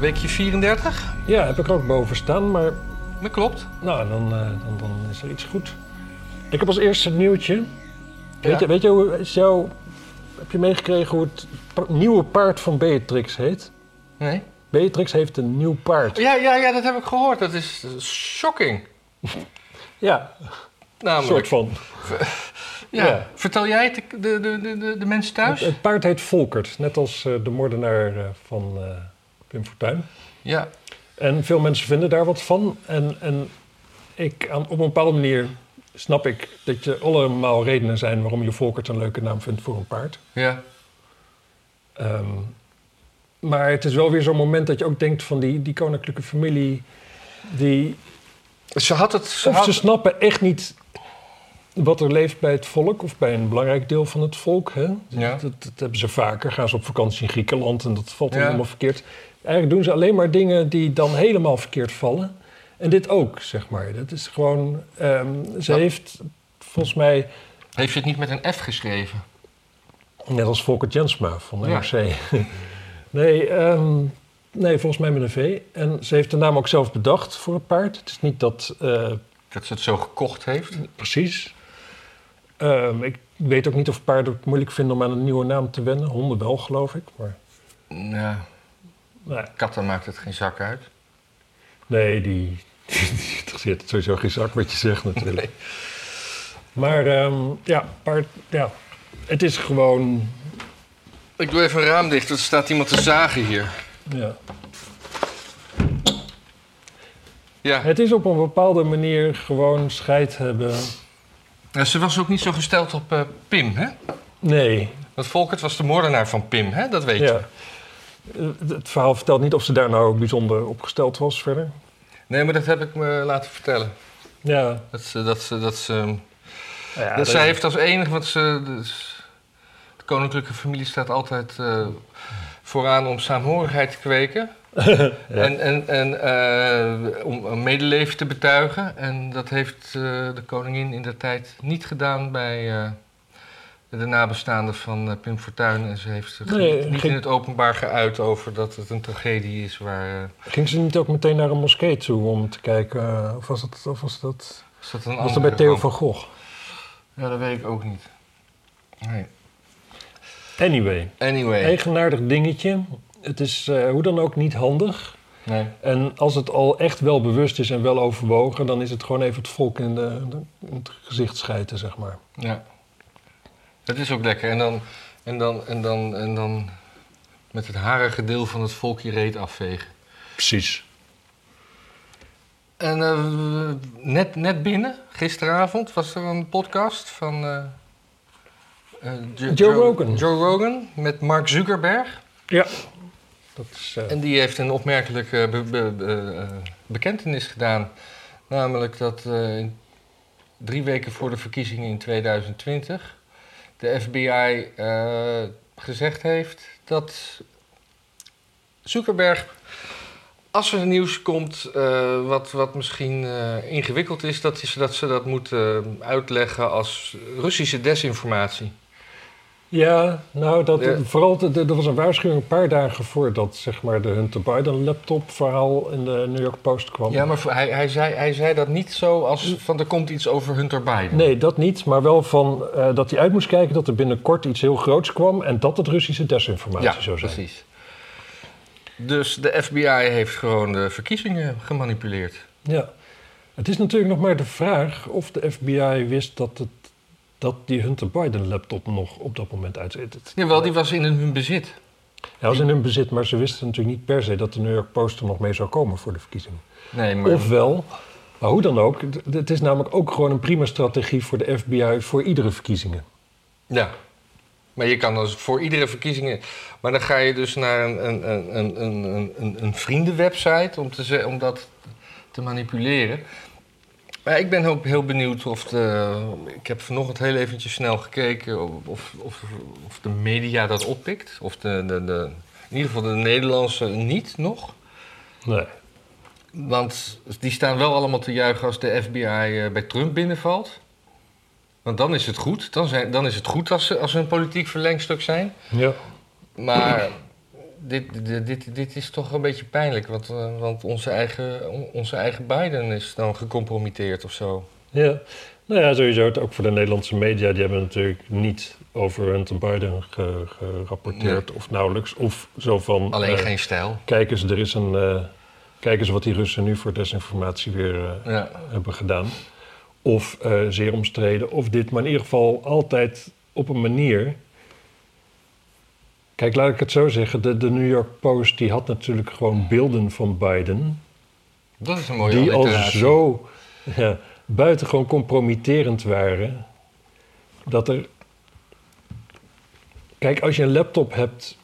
Weekje 34? Ja, heb ik ook boven staan, maar Dat klopt. nou, dan, eh, dan, dan is er iets goed. Ik heb als eerste een nieuwtje. Weet, je, weet je hoe is jouw, heb je meegekregen hoe het nieuwe paard van Beatrix heet? Nee? Beatrix heeft een nieuw paard. Ja, ja, ja, dat heb ik gehoord. Dat is eh, shocking. Ja, Namelijk. soort van. Ja. ja. Vertel jij het de, de, de, de, mensen thuis? Het, het paard heet Volkert, net als eh, de moordenaar van Pim Fortuyn. Ja. En veel mensen vinden daar wat van. En, en ik, aan, op een bepaalde manier snap ik dat je allemaal redenen zijn waarom je Volkert een leuke naam vindt voor een paard. Ja. Ehm, maar het is wel weer zo'n moment dat je ook denkt van die, die koninklijke familie, die, Ze had het... Ze of had, ze snappen echt niet wat er leeft bij het volk of bij een belangrijk deel van het volk. Hè? Ja. Dat, dat hebben ze vaker. Gaan ze op vakantie in Griekenland en dat valt Ja. helemaal verkeerd. Eigenlijk doen ze alleen maar dingen die dan helemaal verkeerd vallen. En dit ook, zeg maar. Dat is gewoon... ehm, ze heeft volgens mij, Heeft ze het niet met een F geschreven? net als Volker Jensma van de Ja. NRC. nee, ehm, nee, volgens mij met een V. En ze heeft de naam ook zelf bedacht voor het paard. Het is niet dat... eh, Dat ze het zo gekocht heeft? Precies. Ehm, ik weet ook niet of paarden het moeilijk vinden om aan een nieuwe naam te wennen. Honden wel, geloof ik. Maar Ja. Nee, Katten maakt het geen zak uit. nee die, die, die interesseert het sowieso geen zak wat je zegt natuurlijk. Maar ehm, ja, paard, ja, het is gewoon... Ik doe even een raam dicht, er staat iemand te zagen hier. Ja. Ja. Het is op een bepaalde manier gewoon scheid hebben. Ja, Ze was ook niet zo gesteld op eh, Pim, hè? Nee, Want Volkert was de moordenaar van Pim, hè? Dat weet je. ja. Eh, Het verhaal vertelt niet of ze daar nou bijzonder opgesteld was verder. Nee, maar dat heb ik me laten vertellen. Ja, Dat ze, dat ze, dat ze, ja dat zij heeft als enige, want ze, dus, de koninklijke familie staat altijd eh, vooraan om saamhorigheid te kweken. En, en, en eh, om een medeleven te betuigen. En dat heeft eh, de koningin in de tijd niet gedaan bij eh, de nabestaanden van eh, Pim Fortuyn. En ze heeft zich Nee, niet, in het openbaar geuit over dat het een tragedie is waar... eh, Ging ze niet ook meteen naar een moskee toe om te kijken? eh, Of was, het, of was dat, is dat een was dat bij Theo van Gogh? Ja, dat weet ik ook niet. Nee. Anyway, Anyway. eigenaardig dingetje. Het is hoe dan ook niet handig. Nee. En als het al echt wel bewust is en wel overwogen... dan is het gewoon even het volk in, de, in het gezicht schijten, zeg maar. Ja. Het is ook lekker. En dan, en dan, en dan, en dan met het harige deel van het volk je reet afvegen. Precies. En eh, net, net binnen, gisteravond, was er een podcast van eh, eh, Jo- Joe Rogan. Joe Rogan met Mark Zuckerberg. Ja. Dat is, eh, En die heeft een opmerkelijke be- be- be- eh, bekentenis gedaan. Namelijk dat eh, drie weken voor de verkiezingen in 2020 de FBI eh, gezegd heeft dat Zuckerberg, als er nieuws komt eh, wat, wat misschien eh, ingewikkeld is, dat, is, dat ze dat moeten uitleggen als Russische desinformatie. Ja, nou, dat, Ja. vooral, er was een waarschuwing een paar dagen voordat zeg maar, de Hunter Biden laptop verhaal in de New York Post kwam. Ja, maar hij, hij, zei, hij zei dat niet zo als van er komt iets over Hunter Biden. Nee, dat niet, maar wel van eh, dat hij uit moest kijken dat er binnenkort iets heel groots kwam en dat het Russische desinformatie Ja, zou zijn. precies. Dus de FBI heeft gewoon de verkiezingen gemanipuleerd. Ja. Het is natuurlijk nog maar de vraag of de FBI wist dat, het, dat die Hunter Biden laptop nog op dat moment uitzit. Jawel, die was in hun bezit. Hij was in hun bezit, maar ze wisten natuurlijk niet per se dat de New York Post er nog mee zou komen voor de verkiezingen. Nee, maar... Ofwel, maar hoe dan ook, het is namelijk ook gewoon een prima strategie voor de FBI voor iedere verkiezingen. Ja. Maar je kan dus voor iedere verkiezingen... Maar dan ga je dus naar een, een, een, een, een, een, vriendenwebsite om, te, om dat te manipuleren. Maar ik ben ook heel benieuwd of de... Ik heb vanochtend heel eventjes snel gekeken of, of, of, of de media dat oppikt. Of de, de, de, in ieder geval de Nederlandse niet nog. Nee. Want die staan wel allemaal te juichen als de FBI eh, bij Trump binnenvalt. Want dan is het goed. Dan, zijn, dan is het goed als ze, als ze een politiek verlengstuk zijn. Ja. Maar dit, dit, dit, dit is toch een beetje pijnlijk, want, eh, want onze, eigen, on- onze eigen Biden is dan gecompromitteerd of zo. Ja, nou ja, sowieso. Ook voor de Nederlandse media, die hebben natuurlijk niet over Hunter Biden ge- gerapporteerd of nauwelijks. Of zo van, Alleen eh, geen stijl. kijk eens, er is een, eh, kijk eens wat die Russen nu voor desinformatie weer Ja. hebben gedaan. Of zeer omstreden, of dit, maar in ieder geval altijd op een manier. Kijk, laat ik het zo zeggen, de, de New York Post die had natuurlijk gewoon beelden van Biden Dat is een mooie die al zo ja, buitengewoon compromitterend waren. Dat er. Kijk, als je een laptop hebt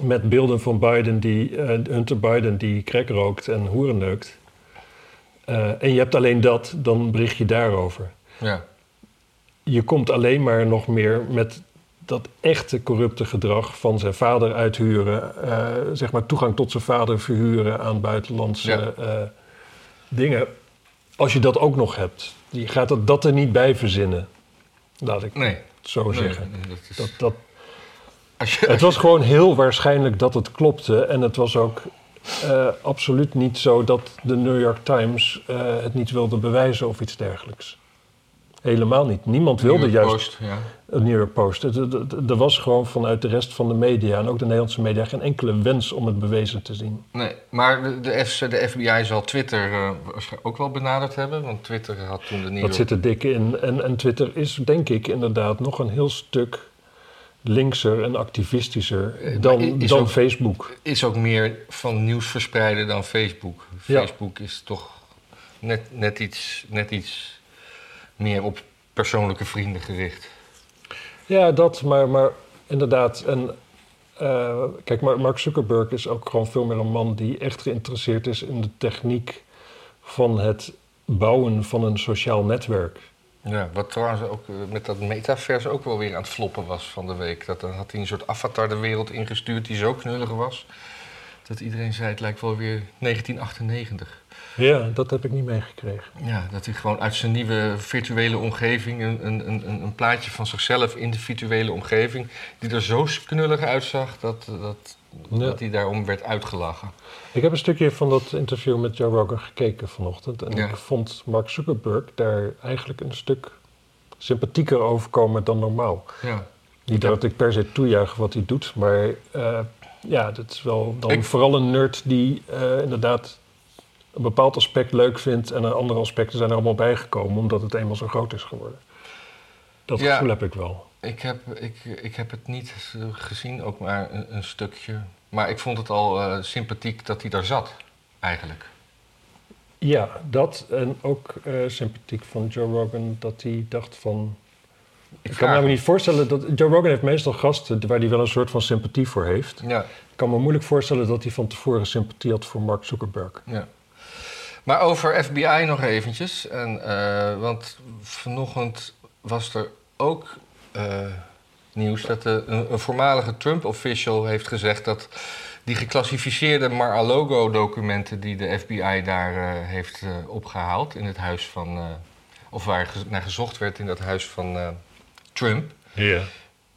met beelden van Biden die, eh, Hunter Biden die crack rookt en hoeren neukt. eh, en je hebt alleen dat, dan bericht je daarover. Ja. Je komt alleen maar nog meer met dat echte corrupte gedrag van zijn vader uithuren, eh, zeg maar toegang tot zijn vader verhuren aan buitenlandse Ja. eh, dingen. Als je dat ook nog hebt, je gaat dat, dat er niet bij verzinnen. Laat ik Nee. het zo Nee, zeggen. nee, dat is- Dat, dat, als je, het was gewoon heel waarschijnlijk dat het klopte. En het was ook eh, absoluut niet zo dat de New York Times het niet wilde bewijzen of iets dergelijks. Helemaal niet. Niemand wilde New juist Post, ja. een New York Post. Er was gewoon vanuit de rest van de media en ook de Nederlandse media geen enkele wens om het bewezen te zien. Nee, maar de, de, F- de FBI zal Twitter waarschijnlijk ook wel benaderd hebben, want Twitter had toen de New Dat zit er dik in. En, en Twitter is denk ik inderdaad nog een heel stuk linkser en activistischer Eh, dan, is dan ook- Facebook. is ook meer van nieuws verspreiden dan Facebook. Ja. Facebook is toch net, net, iets, net iets meer op persoonlijke vrienden gericht. Ja, dat, maar, maar inderdaad. En eh, kijk, Mark Zuckerberg is ook gewoon veel meer een man die echt geïnteresseerd is in de techniek van het bouwen van een sociaal netwerk. Ja, wat trouwens ook eh, met dat metaverse ook wel weer aan het floppen was van de week. Dat dan had hij een soort avatar de wereld ingestuurd die zo knullig was. Dat iedereen zei, het lijkt wel weer 1998. Ja, dat heb ik niet meegekregen. Ja, dat hij gewoon uit zijn nieuwe virtuele omgeving... een, een, een, een plaatje van zichzelf in de virtuele omgeving... die er zo knullig uitzag dat, dat, Ja. dat hij daarom werd uitgelachen. Ik heb een stukje van dat interview met Joe Rogan gekeken vanochtend. En Ja. ik vond Mark Zuckerberg daar eigenlijk een stuk sympathieker overkomen dan normaal. Ja. Niet dat ik per se toejuich wat hij doet, maar eh, ja, dat is wel dan Ik- vooral een nerd die eh, inderdaad een bepaald aspect leuk vindt en een andere aspecten zijn er allemaal bijgekomen omdat het eenmaal zo groot is geworden. Dat Ja. gevoel heb ik wel. Ik heb, ik, ik heb het niet gezien, ook maar een, een stukje. Maar ik vond het al eh, sympathiek dat hij daar zat, eigenlijk. Ja, dat en ook eh, sympathiek van Joe Rogan dat hij dacht van Ik kan me niet voorstellen dat... Joe Rogan heeft meestal gasten waar hij wel een soort van sympathie voor heeft. Ja, Ik kan me moeilijk voorstellen dat hij van tevoren sympathie had voor Mark Zuckerberg. ja. Maar over FBI nog eventjes. En, eh, want vanochtend was er ook eh, nieuws dat de, een, een voormalige Trump-official heeft gezegd dat die geclassificeerde Mar-a-Lago-documenten die de FBI daar eh, heeft eh, opgehaald in het huis van, of waar ge- naar gezocht werd in dat huis van Trump, Ja.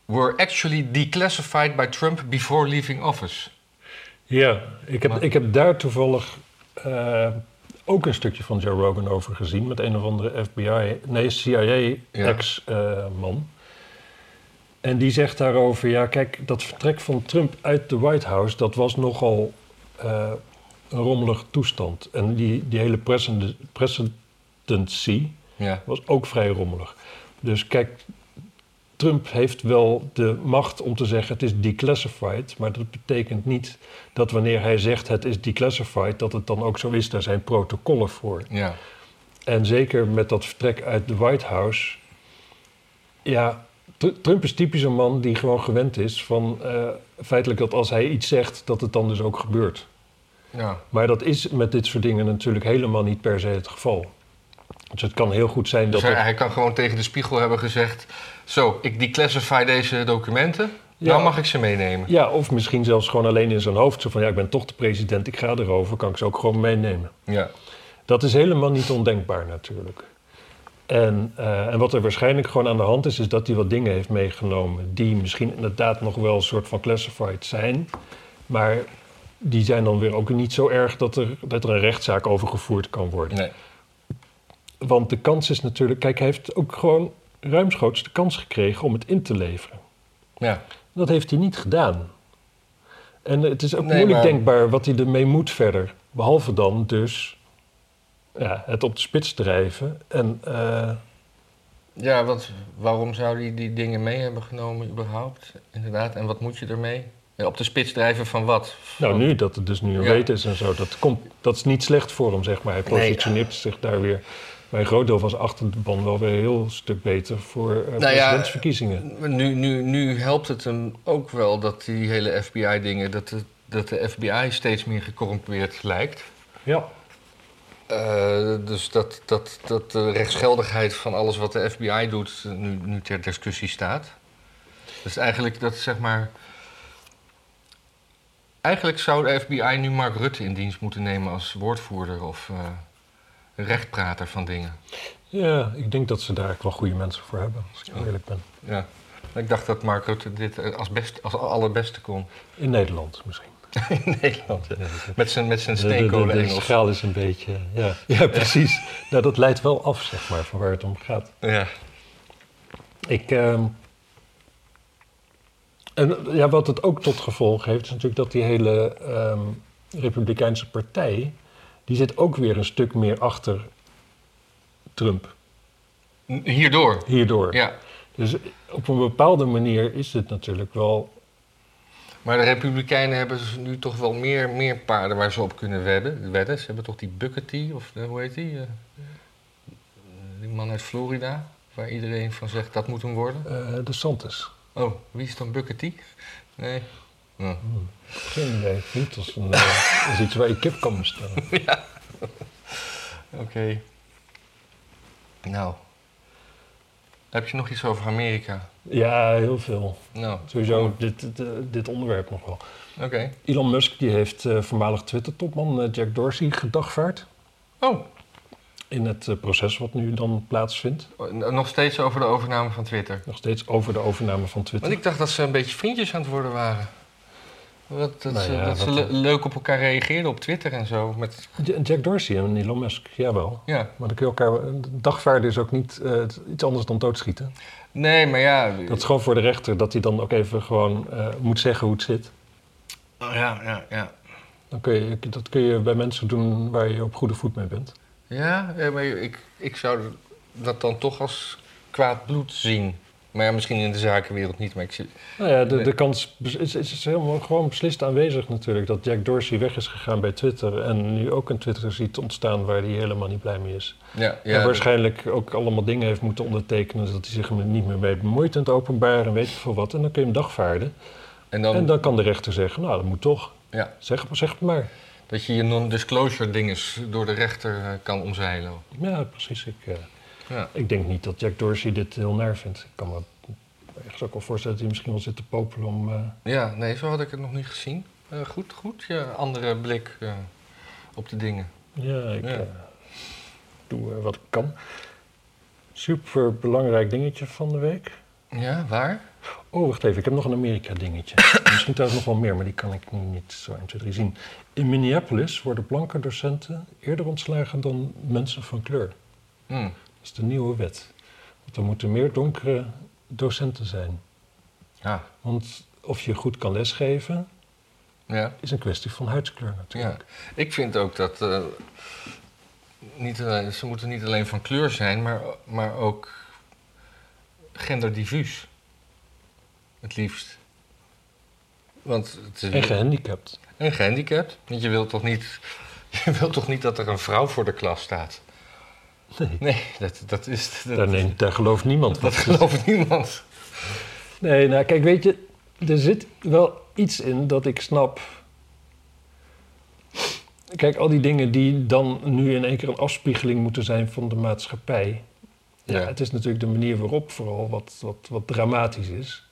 were actually declassified by Trump before leaving office. Ja, ik heb, Maar- ik heb daar toevallig ook een stukje van Joe Rogan over gezien... met een of andere FBI, nee, CIA-ex-man. en die zegt daarover, ja kijk, dat vertrek van Trump uit de White House... dat was nogal eh, een rommelige toestand. En die, die hele presidency Ja, was ook vrij rommelig. Dus kijk, Trump heeft wel de macht om te zeggen het is declassified, maar dat betekent niet dat wanneer hij zegt het is declassified, dat het dan ook zo is. Daar zijn protocollen voor. ja. En zeker met dat vertrek uit de White House. Ja, Tr- Trump is typisch een man die gewoon gewend is van eh, feitelijk dat als hij iets zegt, dat het dan dus ook gebeurt. ja. Maar dat is met dit soort dingen natuurlijk helemaal niet per se het geval. Dus het kan heel goed zijn Dus dat. hij, het- hij kan gewoon tegen de spiegel hebben gezegd... Zo, ik declassify deze documenten. Ja. Nou mag ik ze meenemen. Ja, of misschien zelfs gewoon alleen in zijn hoofd. Zo van, ja, ik ben toch de president, ik ga erover, kan ik ze ook gewoon meenemen. Ja. Dat is helemaal niet ondenkbaar natuurlijk. En, eh, en wat er waarschijnlijk gewoon aan de hand is, is dat hij wat dingen heeft meegenomen... die misschien inderdaad nog wel een soort van classified zijn... Maar die zijn dan weer ook niet zo erg dat er, dat er een rechtszaak over gevoerd kan worden. Nee. Want de kans is natuurlijk... Kijk, hij heeft ook gewoon ruimschoots de kans gekregen om het in te leveren. Ja. Dat heeft hij niet gedaan. En het is ook Nee, moeilijk maar- denkbaar wat hij ermee moet verder. Behalve dan dus ja, het op de spits drijven. En eh, Ja, wat, waarom zou hij die dingen mee hebben genomen überhaupt? Inderdaad, en wat moet je ermee? Ja, op de spits drijven van wat? nou, nu dat het dus nu een Ja. weet is en zo, dat, komt, dat is niet slecht voor hem, zeg maar. Hij Nee. positioneert zich daar weer bij een groot deel van zijn achterban wel weer een heel stuk beter voor eh Nou ja, presidentsverkiezingen. Nu, nu, nu helpt het hem ook wel dat die hele FBI-dingen, dat de, dat de FBI steeds meer gecorrumpeerd lijkt. Ja. Eh, dus dat, dat, dat de rechtsgeldigheid van alles wat de FBI doet nu, nu ter discussie staat. Dus eigenlijk dat zeg maar. Eigenlijk zou de FBI nu Mark Rutte in dienst moeten nemen als woordvoerder of eh, rechtprater van dingen. ja, ik denk dat ze daar echt wel goede mensen voor hebben, als ik Ja. eerlijk ben. Ja. Ik dacht dat Rutte dit eh, als, best, als allerbeste kon. In Nederland misschien. in Nederland. ja. Met zijn, met zijn De- de- de- steenkolen De, Engels. schaal is een beetje... Ja, ja precies. Nou, dat leidt wel af, zeg maar, van waar het om gaat. Ja. Ik... ehm, en ja, wat het ook tot gevolg heeft, is natuurlijk dat die hele ehm, Republikeinse partij... die zit ook weer een stuk meer achter Trump. Hierdoor. Hierdoor. Ja. Dus op een bepaalde manier is het natuurlijk wel... Maar de Republikeinen hebben dus nu toch wel meer, meer paarden waar ze op kunnen wedden. wedden. Ze hebben toch die Buckety, of eh, hoe heet die? eh, die man uit Florida, waar iedereen van zegt dat moet hem worden. eh de Santis. Oh, wie is dan Buckety? Nee. Oh. Geen idee. Een, eh, als iets waar je kip kan bestellen. Oké. Nou. Heb je nog iets over Amerika? Ja, heel veel. Nou, Sowieso dit, dit, dit onderwerp nog wel. Oké. Elon Musk die heeft eh, voormalig Twitter-topman eh, Jack Dorsey gedagvaard. Oh, In het proces wat nu dan plaatsvindt. nog steeds over de overname van Twitter. Nog steeds over de overname van Twitter. Want ik dacht dat ze een beetje vriendjes aan het worden waren. Dat, dat, Nou ze, ja, dat ze le- leuk op elkaar reageerden op Twitter en zo. Met, Ja, Jack Dorsey en Elon Musk, jawel. ja. Maar dan kun je elkaar... Dagvaarden is ook niet eh, iets anders dan doodschieten. Nee, maar ja. Dat is gewoon voor de rechter dat hij dan ook even gewoon eh, moet zeggen hoe het zit. Oh, ja, ja, ja. Dan kun je, dat kun je bij mensen doen waar je op goede voet mee bent. Ja, ja, maar ik, ik zou dat dan toch als kwaad bloed zien. Maar ja, misschien in de zakenwereld niet, maar ik zie... Nou ja, de, de kans is, is, is helemaal gewoon beslist aanwezig natuurlijk. Dat Jack Dorsey weg is gegaan bij Twitter. En nu ook een Twitter ziet ontstaan waar hij helemaal niet blij mee is. Ja, ja, en waarschijnlijk ook allemaal dingen heeft moeten ondertekenen. Zodat hij zich er niet meer mee bemoeit in het openbaar en weet ik veel wat. En dan kun je hem dagvaarden. En dan, En dan kan de rechter zeggen, nou dat moet toch. ja, Zeg, zeg het maar. dat je je non-disclosure dinges door de rechter eh, kan omzeilen. Ja, precies. Ik, eh, Ja. ik denk niet dat Jack Dorsey dit heel naar vindt. Ik kan me ergens ook wel voorstellen dat hij misschien wel zit te popelen om... eh, ja, nee, zo had ik het nog niet gezien. Eh, goed, goed. Ja, andere blik eh, op de dingen. Ja, ik Ja. doe wat ik kan. Super belangrijk dingetje van de week. Ja, waar? Oh, wacht even, ik heb nog een Amerika-dingetje. Misschien trouwens nog wel meer, maar die kan ik nu niet zo 1, 2, 3 zien. In Minneapolis worden blanke docenten eerder ontslagen dan mensen van kleur. Hm. Dat is de nieuwe wet. Want er moeten meer donkere docenten zijn. Ja, Want of je goed kan lesgeven, ja. is een kwestie van huidskleur Ja, natuurlijk. ik vind ook dat eh, niet alleen, ze moeten niet alleen van kleur zijn, maar, maar ook genderdiffuus. Het liefst. Want het is En gehandicapt. en gehandicapt. Want je wilt toch niet, je wilt toch niet dat er een vrouw voor de klas staat? Nee, Nee, dat, dat is. Dat, daar, neemt, daar gelooft niemand dat van. gelooft niemand. Nee, nou kijk, weet je, er zit wel iets in dat ik snap. Kijk, al die dingen die dan nu in één keer een afspiegeling moeten zijn van de maatschappij. Ja, Ja. het is natuurlijk de manier waarop vooral wat, wat, wat dramatisch is.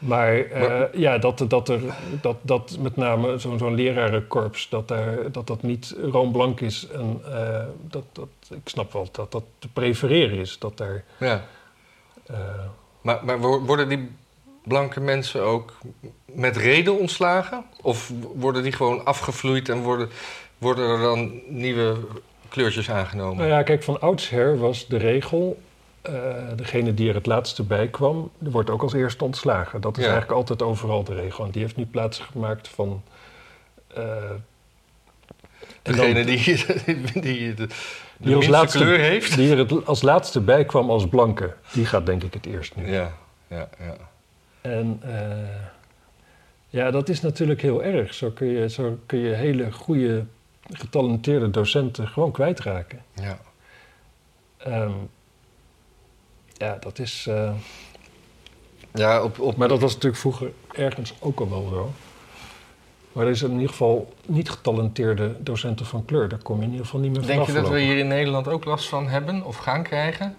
Maar, eh, ja, dat, dat, er, dat, dat met name zo'n zo'n lerarenkorps, dat, daar, dat dat niet roomblank is. En eh, dat, dat, ik snap wel dat dat te prefereren is. Dat daar, Ja. eh, Maar, maar wo- worden die blanke mensen ook met reden ontslagen? Of worden die gewoon afgevloeid en worden, worden er dan nieuwe kleurtjes aangenomen? Nou ja, kijk, van oudsher was de regel... eh, degene die er het laatste bij kwam, die wordt ook als eerste ontslagen. Dat is Ja. eigenlijk altijd overal de regel. En die heeft nu plaatsgemaakt van... eh, dan- Degene die, die, die de, de die als laatste, kleur heeft? Die er het als laatste bij kwam als blanke, die gaat denk ik het eerst nu. Ja, ja, ja. En eh, ja, dat is natuurlijk heel erg. Zo kun je, zo kun je hele goede, getalenteerde docenten gewoon kwijtraken. ja. Ehm, ja, dat is. eh, Ja, op, op, maar dat was natuurlijk vroeger ergens ook al wel zo. Maar er is in ieder geval niet getalenteerde docenten van kleur. Daar kom je in ieder geval niet meer Denk vanaf. je dat we hier in Nederland ook last van hebben of gaan krijgen?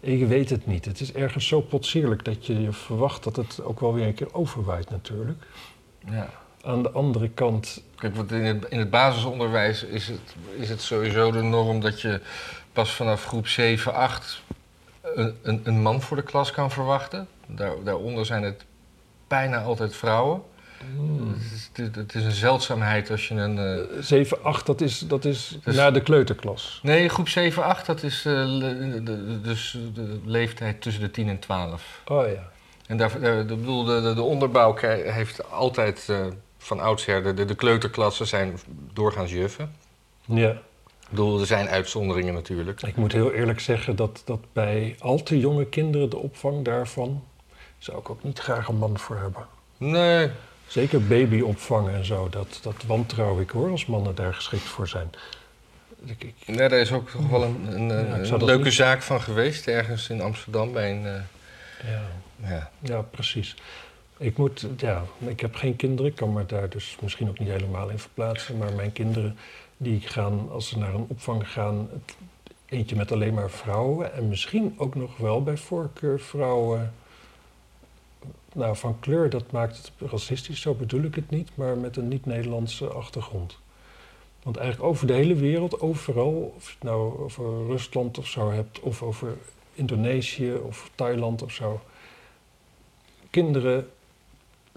Ik weet het niet. Het is ergens zo potsierlijk dat je je verwacht dat het ook wel weer een keer overwaait natuurlijk. Ja. Aan de andere kant Kijk, want in het, in het basisonderwijs is het, is het sowieso de norm dat je pas vanaf groep 7, 8 een, een, een man voor de klas kan verwachten. Daar, daaronder zijn het bijna altijd vrouwen. Hmm. Het, is, het- het is een zeldzaamheid als je een. eh, 7, 8, dat is, dat is Dus- na de kleuterklas. Nee, groep 7, 8, dat is le- de, dus de leeftijd tussen de 10 en 12. Oh ja. En daar, de, de, de, de onderbouw heeft altijd eh, van oudsher, de, de, de kleuterklassen zijn doorgaans juffen. Ja. Ik bedoel, er zijn uitzonderingen natuurlijk. Ik moet heel eerlijk zeggen dat, dat bij al te jonge kinderen de opvang daarvan... zou ik ook niet graag een man voor hebben. Nee, Zeker babyopvang en zo, dat, dat wantrouw ik hoor, als mannen daar geschikt voor zijn. Ik, ik, nee daar is ook toch wel een, een, Ja, leuke niet- zaak van geweest, ergens in Amsterdam bij een... eh, ja, ja. ja, precies. Ik moet, ja, ik heb geen kinderen, ik kan me daar dus misschien ook niet helemaal in verplaatsen. Maar mijn kinderen, die gaan, als ze naar een opvang gaan, eentje met alleen maar vrouwen. En misschien ook nog wel bij voorkeur vrouwen. Nou, van kleur, dat maakt het racistisch, zo bedoel ik het niet, maar met een niet-Nederlandse achtergrond. Want eigenlijk over de hele wereld, overal, of je het nou over Rusland of zo hebt, of over Indonesië of Thailand of zo. Kinderen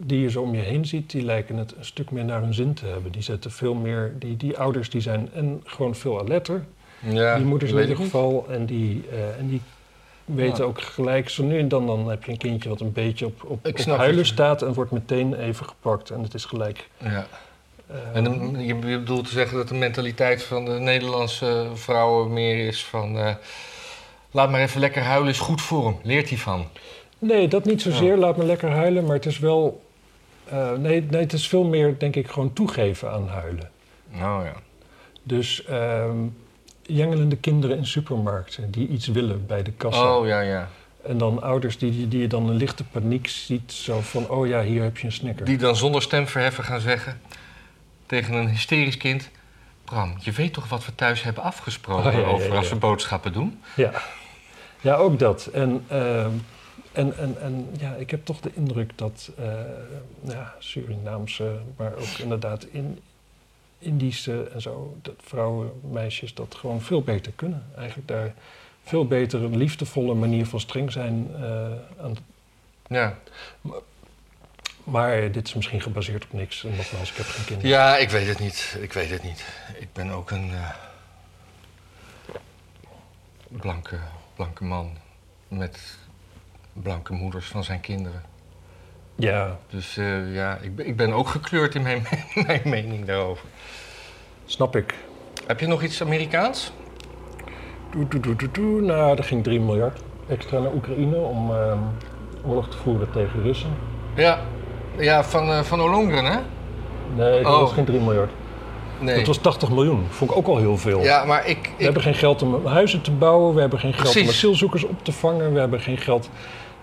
die je zo om je heen ziet, die lijken het een stuk meer naar hun zin te hebben. Die zetten veel meer, die, die ouders die zijn en gewoon veel alerter, ja, die moeders in ieder geval, en die, eh, en die weten Ja. ook gelijk, zo nu en dan, dan heb je een kindje wat een beetje op, op, Ik op huilen het. staat en wordt meteen even gepakt en het is gelijk. Ja. eh, En je je bedoelt te zeggen dat de mentaliteit van de Nederlandse vrouwen meer is van... eh, laat maar even lekker huilen, is goed voor hem. Leert hij van. Nee, dat niet zozeer. Ja. Laat me lekker huilen. Maar het is wel. Eh, nee, nee, het is veel meer, denk ik, gewoon toegeven aan huilen. Nou ja. Dus ehm jengelende kinderen in supermarkten die iets willen bij de kassa. Oh ja, ja. En dan ouders die, die, die je dan een lichte paniek ziet. Zo van: oh ja, hier heb je een snicker. Die dan zonder stemverheffen gaan zeggen tegen een hysterisch kind... Bram, je weet toch wat we thuis hebben afgesproken Oh, ja, ja, over als we boodschappen doen? Ja. ja, ook dat. En, ehm, en, en, en ja, ik heb toch de indruk dat eh, ja, Surinaamse, maar ook inderdaad in, Indische en zo, dat vrouwen, meisjes dat gewoon veel beter kunnen. Eigenlijk daar veel beter een liefdevolle manier van streng zijn eh, aan. Ja. Maar dit is misschien gebaseerd op niks. En nogmaals, ik heb geen kinderen. ja, ik weet het niet. Ik weet het niet. Ik ben ook een eh, blanke, blanke man met blanke moeders van zijn kinderen. Ja, Dus eh, ja, ik ben, ik ben ook gekleurd in mijn, mijn mening daarover. snap ik. Heb je nog iets Amerikaans? Doe, doe, doe, doe, doe. Nou, er ging 3 miljard extra naar Oekraïne om ehm, oorlog te voeren tegen Russen. Ja, ja van, eh, van Olongren, hè? Nee, dat Oh. was geen 3 miljard. Nee. Dat was 80 miljoen. Vond ik ook al heel veel. Ja, maar ik... We hebben geen geld om huizen te bouwen. We hebben geen geld om asielzoekers op te vangen. We hebben geen geld.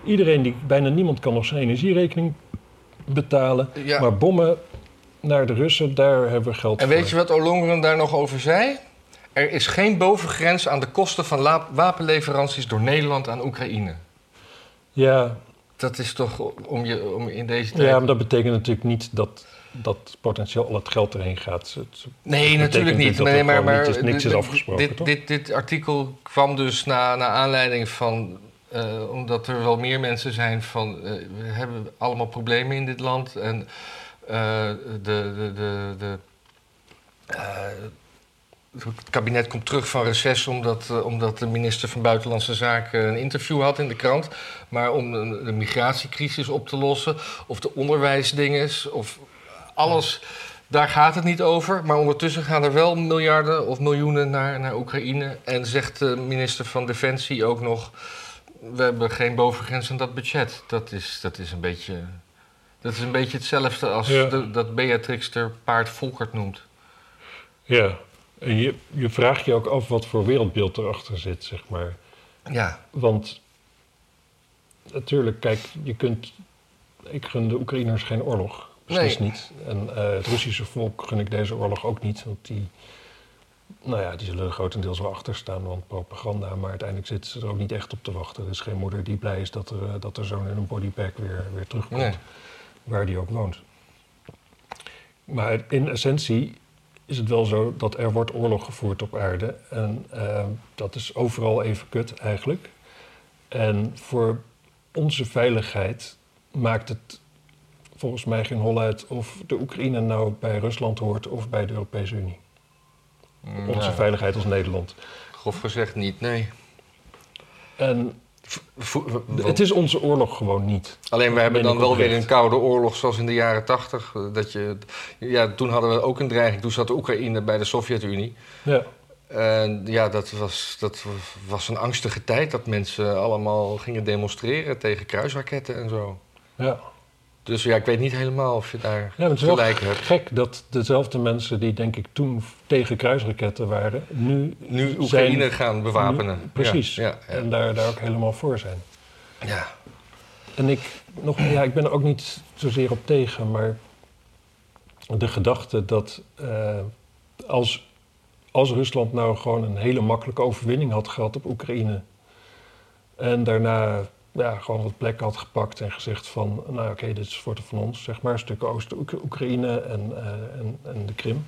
Iedereen, die, bijna niemand kan nog zijn energierekening betalen. ja. Maar bommen naar de Russen, daar hebben we geld En voor. weet je wat Olongren daar nog over zei? Er is geen bovengrens aan de kosten van wapenleveranties door Nederland aan Oekraïne. Ja, Dat is toch om, je, om in deze tijd... ja, maar dat betekent natuurlijk niet dat, dat potentieel al het geld erheen gaat. Het- Nee, natuurlijk niet. dat Nee, maar, maar niks dit, is afgesproken, dit, toch? dit, dit artikel kwam dus na, naar aanleiding van eh, omdat er wel meer mensen zijn van... eh, we hebben allemaal problemen in dit land. En eh, de, de, de, de, het kabinet komt terug van reces omdat, omdat de minister van Buitenlandse Zaken een interview had in de krant. Maar om de, de migratiecrisis op te lossen, of de onderwijsdinges, of alles, daar gaat het niet over. Maar ondertussen gaan er wel miljarden of miljoenen naar, naar Oekraïne. En zegt de minister van Defensie ook nog: we hebben geen bovengrens aan dat budget. Dat is, dat is, een, beetje, dat is een beetje hetzelfde als Ja. de- dat Beatrix er paard Volkert noemt. Ja, en je, je vraagt je ook af wat voor wereldbeeld erachter zit, zeg maar. Ja, Want natuurlijk, kijk, je kunt. Ik gun de Oekraïners geen oorlog. Precies Nee. niet. En eh, het Russische volk gun ik deze oorlog ook niet. Want die. Nou ja, die zullen er grotendeels wel achter staan, want propaganda. Maar uiteindelijk zitten ze er ook niet echt op te wachten. Er is geen moeder die blij is dat er, eh, dat er zoon in een bodybag weer, weer terugkomt. nee. waar die ook woont. Maar in essentie is het wel zo dat er wordt oorlog gevoerd op aarde. En eh, dat is overal even kut eigenlijk. En voor onze veiligheid maakt het volgens mij geen hol uit of de Oekraïne nou bij Rusland hoort of bij de Europese Unie. Onze Nou, veiligheid als Nederland. grof gezegd niet, nee. En het is onze oorlog gewoon niet. Alleen we hebben ben dan wel weer een koude oorlog zoals in de jaren tachtig. Dat je, ja, toen hadden we ook een dreiging. Toen zat de Oekraïne bij de Sovjet-Unie. Ja, En ja, dat was, dat was een angstige tijd dat mensen allemaal gingen demonstreren tegen kruisraketten en zo. ja. Dus ja, ik weet niet helemaal of je daar Ja, het is wel gelijk hebt. gek dat dezelfde mensen die denk ik toen tegen kruisraketten waren, nu, Nu Oekraïne zijn- gaan bewapenen. nu- precies. Ja, ja, en daar, daar ook helemaal voor zijn. ja. En ik, nog, ja, ik ben er ook niet zozeer op tegen, maar de gedachte dat eh, als, als Rusland nou gewoon een hele makkelijke overwinning had gehad op Oekraïne en daarna ja, gewoon wat plek had gepakt en gezegd van, nou oké, dit is voor de van ons, zeg maar, een stuk Oost-Oekraïne en, eh, en, en de Krim.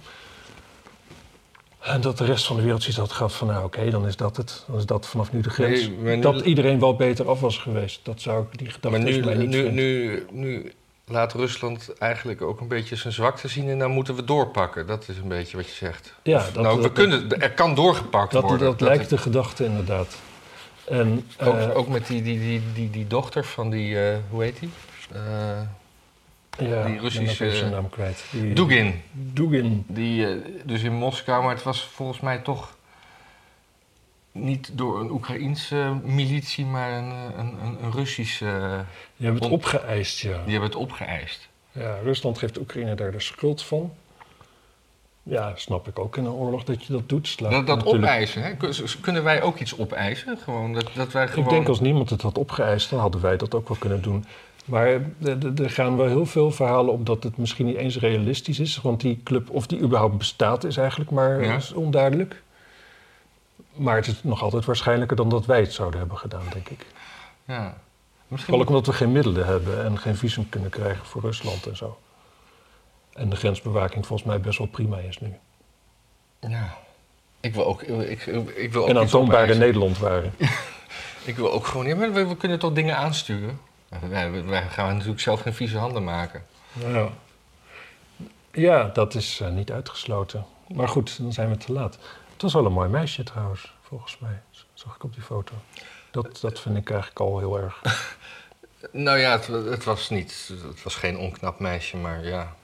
En dat de rest van de wereld zoiets had gehad van, nou oké, dan is dat het. Dan is dat vanaf nu de grens. Nee, maar nu- dat iedereen wel beter af was geweest. Dat zou ik, die gedachte Maar nu, mij niet nu, nu, nu laat Rusland eigenlijk ook een beetje zijn zwakte zien en dan moeten we doorpakken. Dat is een beetje wat je zegt. Ja, Of, dat- nou, we dat- kunnen, er kan doorgepakt Dat, worden. dat, lijkt de gedachte inderdaad. En, ook, eh, ook met die, die, die, die, die dochter van die, eh, hoe heet die? Eh, ja, die Russische- zijn naam kwijt. Die, Dugin. Dugin. Die, dus in Moskou, maar het was volgens mij toch niet door een Oekraïense militie, maar een, een, een, een Russische. Die hebben het opgeëist, ja. die hebben het opgeëist. ja. Rusland geeft Oekraïne daar de schuld van. Ja, snap ik ook in een oorlog dat je dat doet. Dat, dat opeisen, hè? Kun- kunnen wij ook iets opeisen? Gewoon dat, dat wij gewoon. Ik denk als niemand het had opgeëist, dan hadden wij dat ook wel kunnen doen. Maar er- gaan wel heel veel verhalen op dat het misschien niet eens realistisch is. Want die club, of die überhaupt bestaat, is eigenlijk maar Ja. is onduidelijk. Maar het is nog altijd waarschijnlijker dan dat wij het zouden hebben gedaan, denk ik. Ja. Misschien Vooral ook omdat we geen middelen hebben en geen visum kunnen krijgen voor Rusland en zo. En de grensbewaking volgens mij best wel prima is nu. Ja. Ik wil ook. Ik, ik, wil ook en aantoonbaar in. Nederland waren. Ik wil ook gewoon. Ja, maar we, we kunnen toch dingen aansturen? Wij, wij gaan natuurlijk zelf geen vieze handen maken. Ja, ja dat is eh, niet uitgesloten. Maar goed, dan zijn we te laat. Het was wel een mooi meisje trouwens, volgens mij. Zag ik op die foto. Dat, dat vind ik eigenlijk al heel erg. Nou ja, het, het was niet. Het was geen onknap meisje, maar ja.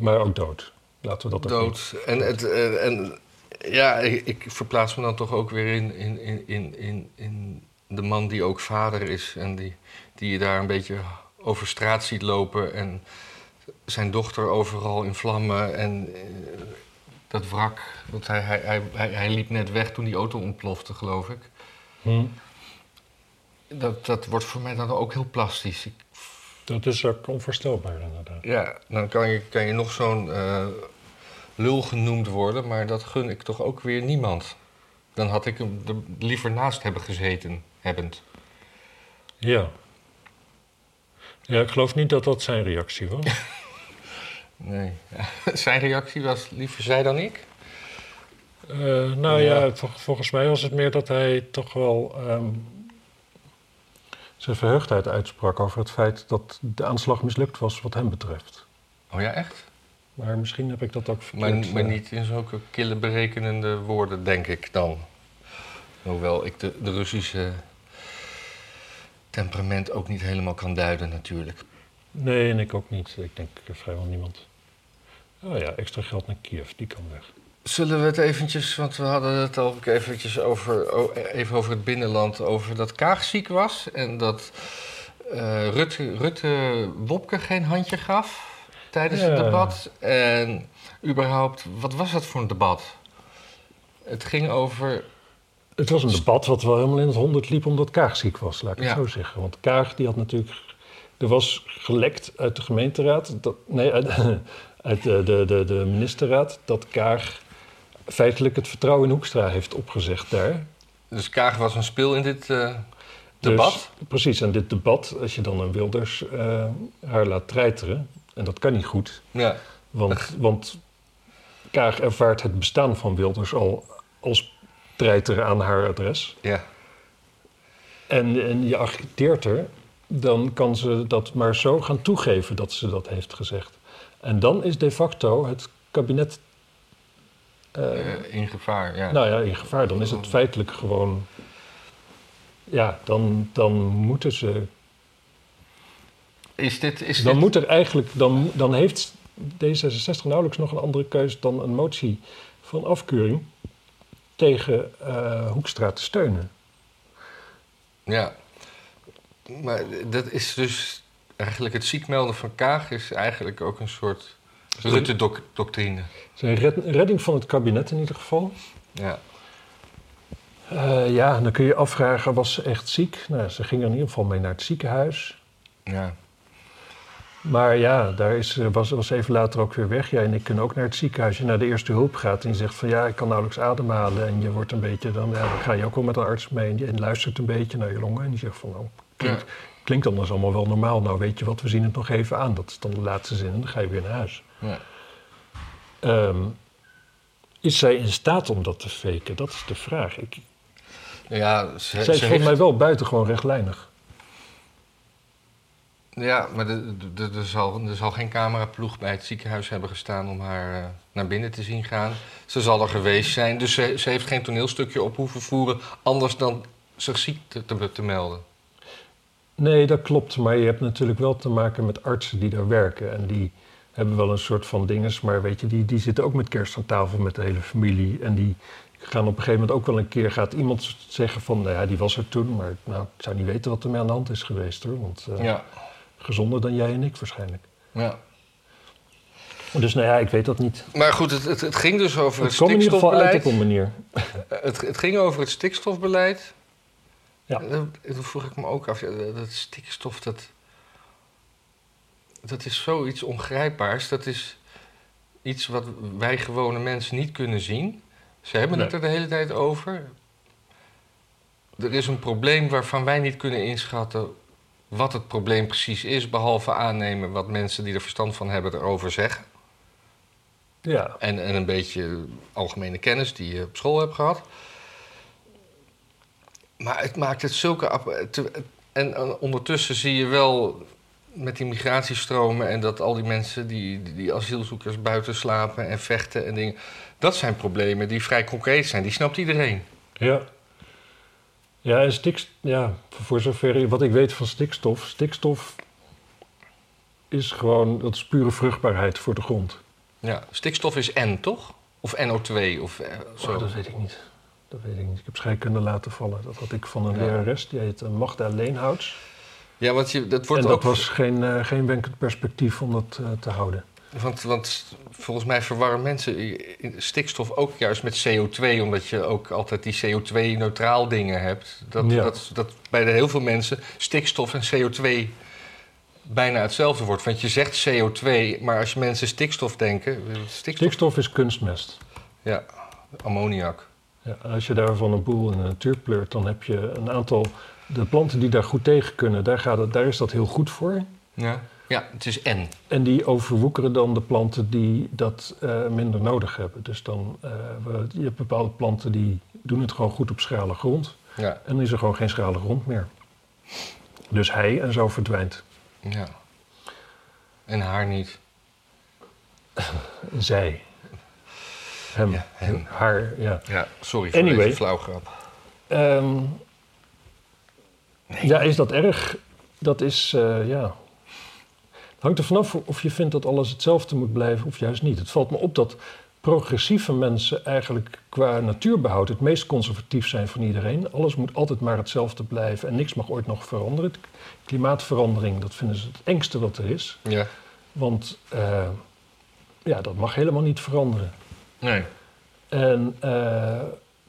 Maar ook dood. Laten we dat ook niet. dood. En, het, eh, en ja, ik, ik verplaats me dan toch ook weer in, in, in, in, in, in de man die ook vader is. En die, die je daar een beetje over straat ziet lopen. En zijn dochter overal in vlammen. En eh, dat wrak. Want hij, hij, hij, hij, liep net weg toen die auto ontplofte, geloof ik. Hm. Dat, dat wordt voor mij dan ook heel plastisch. Ik Dat is ook onvoorstelbaar inderdaad. Ja, dan kan je, kan je nog zo'n eh, lul genoemd worden, maar dat gun ik toch ook weer niemand. Dan had ik hem er liever naast hebben gezeten, hebbend. Ja. Ja, ik geloof niet dat dat zijn reactie was. Nee. Zijn reactie was liever zij dan ik? Eh, nou ja, Ja. vol- volgens mij was het meer dat hij toch wel ehm, zijn verheugdheid uitsprak over het feit dat de aanslag mislukt was wat hem betreft. Oh ja, echt? Maar misschien heb ik dat ook Maar, verkeerd. maar eh, niet in zulke kille berekenende woorden, denk ik dan. Hoewel ik de, de Russische temperament ook niet helemaal kan duiden, natuurlijk. Nee, en ik ook niet. Ik denk vrijwel niemand. Oh ja, extra geld naar Kiev, die kan weg. Zullen we het eventjes, want we hadden het al ook eventjes over, even over het binnenland, over dat Kaag ziek was en dat eh, Rutte, Rutte Wopke geen handje gaf tijdens het debat. En überhaupt, wat was dat voor een debat? Het ging over, Het was een debat wat wel helemaal in het honderd liep omdat Kaag ziek was, laat ik Ja. het zo zeggen. Want Kaag die had natuurlijk... Er was gelekt uit de gemeenteraad, dat, nee, uit, uit de, de, de, de ministerraad, dat Kaag feitelijk het vertrouwen in Hoekstra heeft opgezegd daar. dus Kaag was een speel in dit eh, debat. Dus, precies, en dit debat, als je dan een Wilders eh, haar laat treiteren, en dat kan niet goed, Ja, want, want Kaag ervaart het bestaan van Wilders al als treiteren aan haar adres. ja. En, en je agiteert er, dan kan ze dat maar zo gaan toegeven dat ze dat heeft gezegd. En dan is de facto het kabinet. Eh, eh, in gevaar, ja. nou ja, in gevaar. Dan is het feitelijk gewoon. Ja, dan, dan moeten ze. is dit, is Dan dit, moet er eigenlijk. Dan, dan heeft D66 nauwelijks nog een andere keuze dan een motie van afkeuring tegen eh, Hoekstra te steunen. Ja. Maar dat is dus eigenlijk het ziekmelden van Kaag is eigenlijk ook een soort Rutte-doctrine. Zijn red- redding van het kabinet in ieder geval. Ja. Eh, ja, dan kun je afvragen, was ze echt ziek? Nou, ze ging er in ieder geval mee naar het ziekenhuis. ja. Maar ja, daar is, ze- was, was even later ook weer weg. Jij en ik kunnen ook naar het ziekenhuis. Je naar de eerste hulp gaat en je zegt van ja, ik kan nauwelijks ademhalen. En je wordt een beetje, dan, ja, dan ga je ook wel met een arts mee. En luistert een beetje naar je longen. En die zegt van nou, klinkt, klinkt anders allemaal wel normaal. Nou weet je wat, we zien het nog even aan. Dat is dan de laatste zin en dan ga je weer naar huis. ja. Ehm, is zij in staat om dat te faken? Dat is de vraag. Ik, Ja, ze, zij is ze volgens heeft- mij wel buitengewoon rechtlijnig. ja, maar er zal, er zal geen cameraploeg bij het ziekenhuis hebben gestaan om haar eh, naar binnen te zien gaan. Ze zal er geweest zijn, dus ze, ze heeft geen toneelstukje op hoeven voeren, anders dan zich ziek te, te, te melden. Nee, dat klopt. Maar je hebt natuurlijk wel te maken met artsen die daar werken. En die hebben wel een soort van dinges. Maar weet je, die, die zitten ook met kerst aan tafel met de hele familie. En die gaan op een gegeven moment ook wel een keer... gaat iemand zeggen van, nou ja, die was er toen. Maar nou, ik zou niet weten wat er mee aan de hand is geweest hoor. Want eh, Ja, gezonder dan jij en ik waarschijnlijk. ja. Dus nou ja, ik weet dat niet. Maar goed, het, het, het ging dus over het, Het kwam in ieder geval uit stikstofbeleid. op een manier. Het, het ging over het stikstofbeleid. Ja. Toen vroeg ik me ook af, dat stikstof, dat, dat is zoiets ongrijpbaars. Dat is iets wat wij gewone mensen niet kunnen zien. Ze hebben het er de hele tijd over. Er is een probleem waarvan wij niet kunnen inschatten wat het probleem precies is, behalve aannemen wat mensen die er verstand van hebben erover zeggen. Ja, En, en een beetje algemene kennis die je op school hebt gehad. Maar het maakt het zulke. En ondertussen zie je wel met die migratiestromen en dat al die mensen die, die, die asielzoekers buiten slapen en vechten en dingen. Dat zijn problemen die vrij concreet zijn. Die snapt iedereen. ja. Ja, en stikstof, ja, voor zover wat ik weet van stikstof. Stikstof is gewoon, dat is pure vruchtbaarheid voor de grond. Ja, stikstof is N, toch? Of NO2 of eh, zo. Oh, dat weet ik niet. Dat weet ik niet. Ik heb scheikunde laten vallen. Dat had ik van een Ja. lerares, die heet eh, Magda Leenhouts. Ja, want je, dat wordt en dat ook. was geen, eh, geen wenkend perspectief om dat eh, te houden. Want, want volgens mij verwarren mensen stikstof ook juist met CO2, omdat je ook altijd die CO2-neutraal dingen hebt. Dat, Ja. dat, dat bij de heel veel mensen stikstof en CO2 bijna hetzelfde wordt. Want je zegt CO2, maar als je mensen stikstof denken, stikstof, Stikstof is kunstmest. ja, ammoniak. Ja, en als je daarvan een boel in de natuur pleurt, dan heb je een aantal... De planten die daar goed tegen kunnen, daar, gaat het, daar is dat heel goed voor. Ja. ja, het is N. En die overwoekeren dan de planten die dat eh, minder nodig hebben. Dus dan, eh, we- je hebt bepaalde planten die doen het gewoon goed op schrale grond. Ja. En dan is er gewoon geen schrale grond meer. Dus hij en zo verdwijnt. Ja. En haar niet. Zij. Hem. Ja, hem. Haar, ja. Ja, sorry voor Anyway. deze flauwgrap. Ehm, Ja, is dat erg? Dat is, eh, ja... Het hangt er vanaf of je vindt dat alles hetzelfde moet blijven of juist niet. Het valt me op dat progressieve mensen eigenlijk qua natuurbehoud het meest conservatief zijn van iedereen. Alles moet altijd maar hetzelfde blijven en niks mag ooit nog veranderen. Klimaatverandering, dat vinden ze het engste wat er is. Ja. Want eh, ja, dat mag helemaal niet veranderen. Nee. En eh,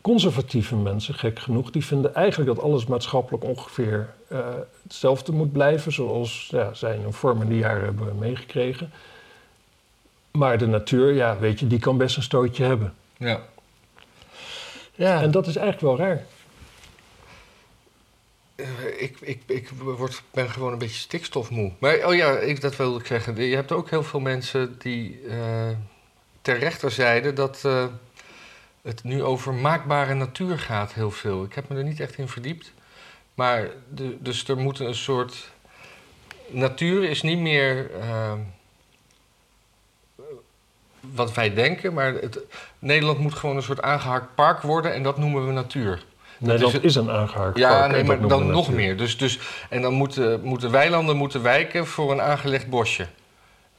conservatieve mensen, gek genoeg, die vinden eigenlijk dat alles maatschappelijk ongeveer eh, hetzelfde moet blijven, zoals ja, zij in hun vormende jaren hebben meegekregen. Maar de natuur, ja, weet je, die kan best een stootje hebben. Ja. Ja. En dat is eigenlijk wel raar. Eh, Ik, ik, ik word, ben gewoon een beetje stikstofmoe. Maar oh ja, ik, dat wilde ik zeggen. Je hebt ook heel veel mensen die eh ter rechterzijde dat eh, het nu over maakbare natuur gaat, heel veel. Ik heb me er niet echt in verdiept. Maar de, dus er moet een soort. Natuur is niet meer. eh, wat wij denken, maar het, Nederland moet gewoon een soort aangehakt park worden en dat noemen we natuur. Nederland is een aangehaakt Ja, park, nee, en maar dan nog meer. Dus, dus, en dan moeten, moeten weilanden moeten wijken voor een aangelegd bosje.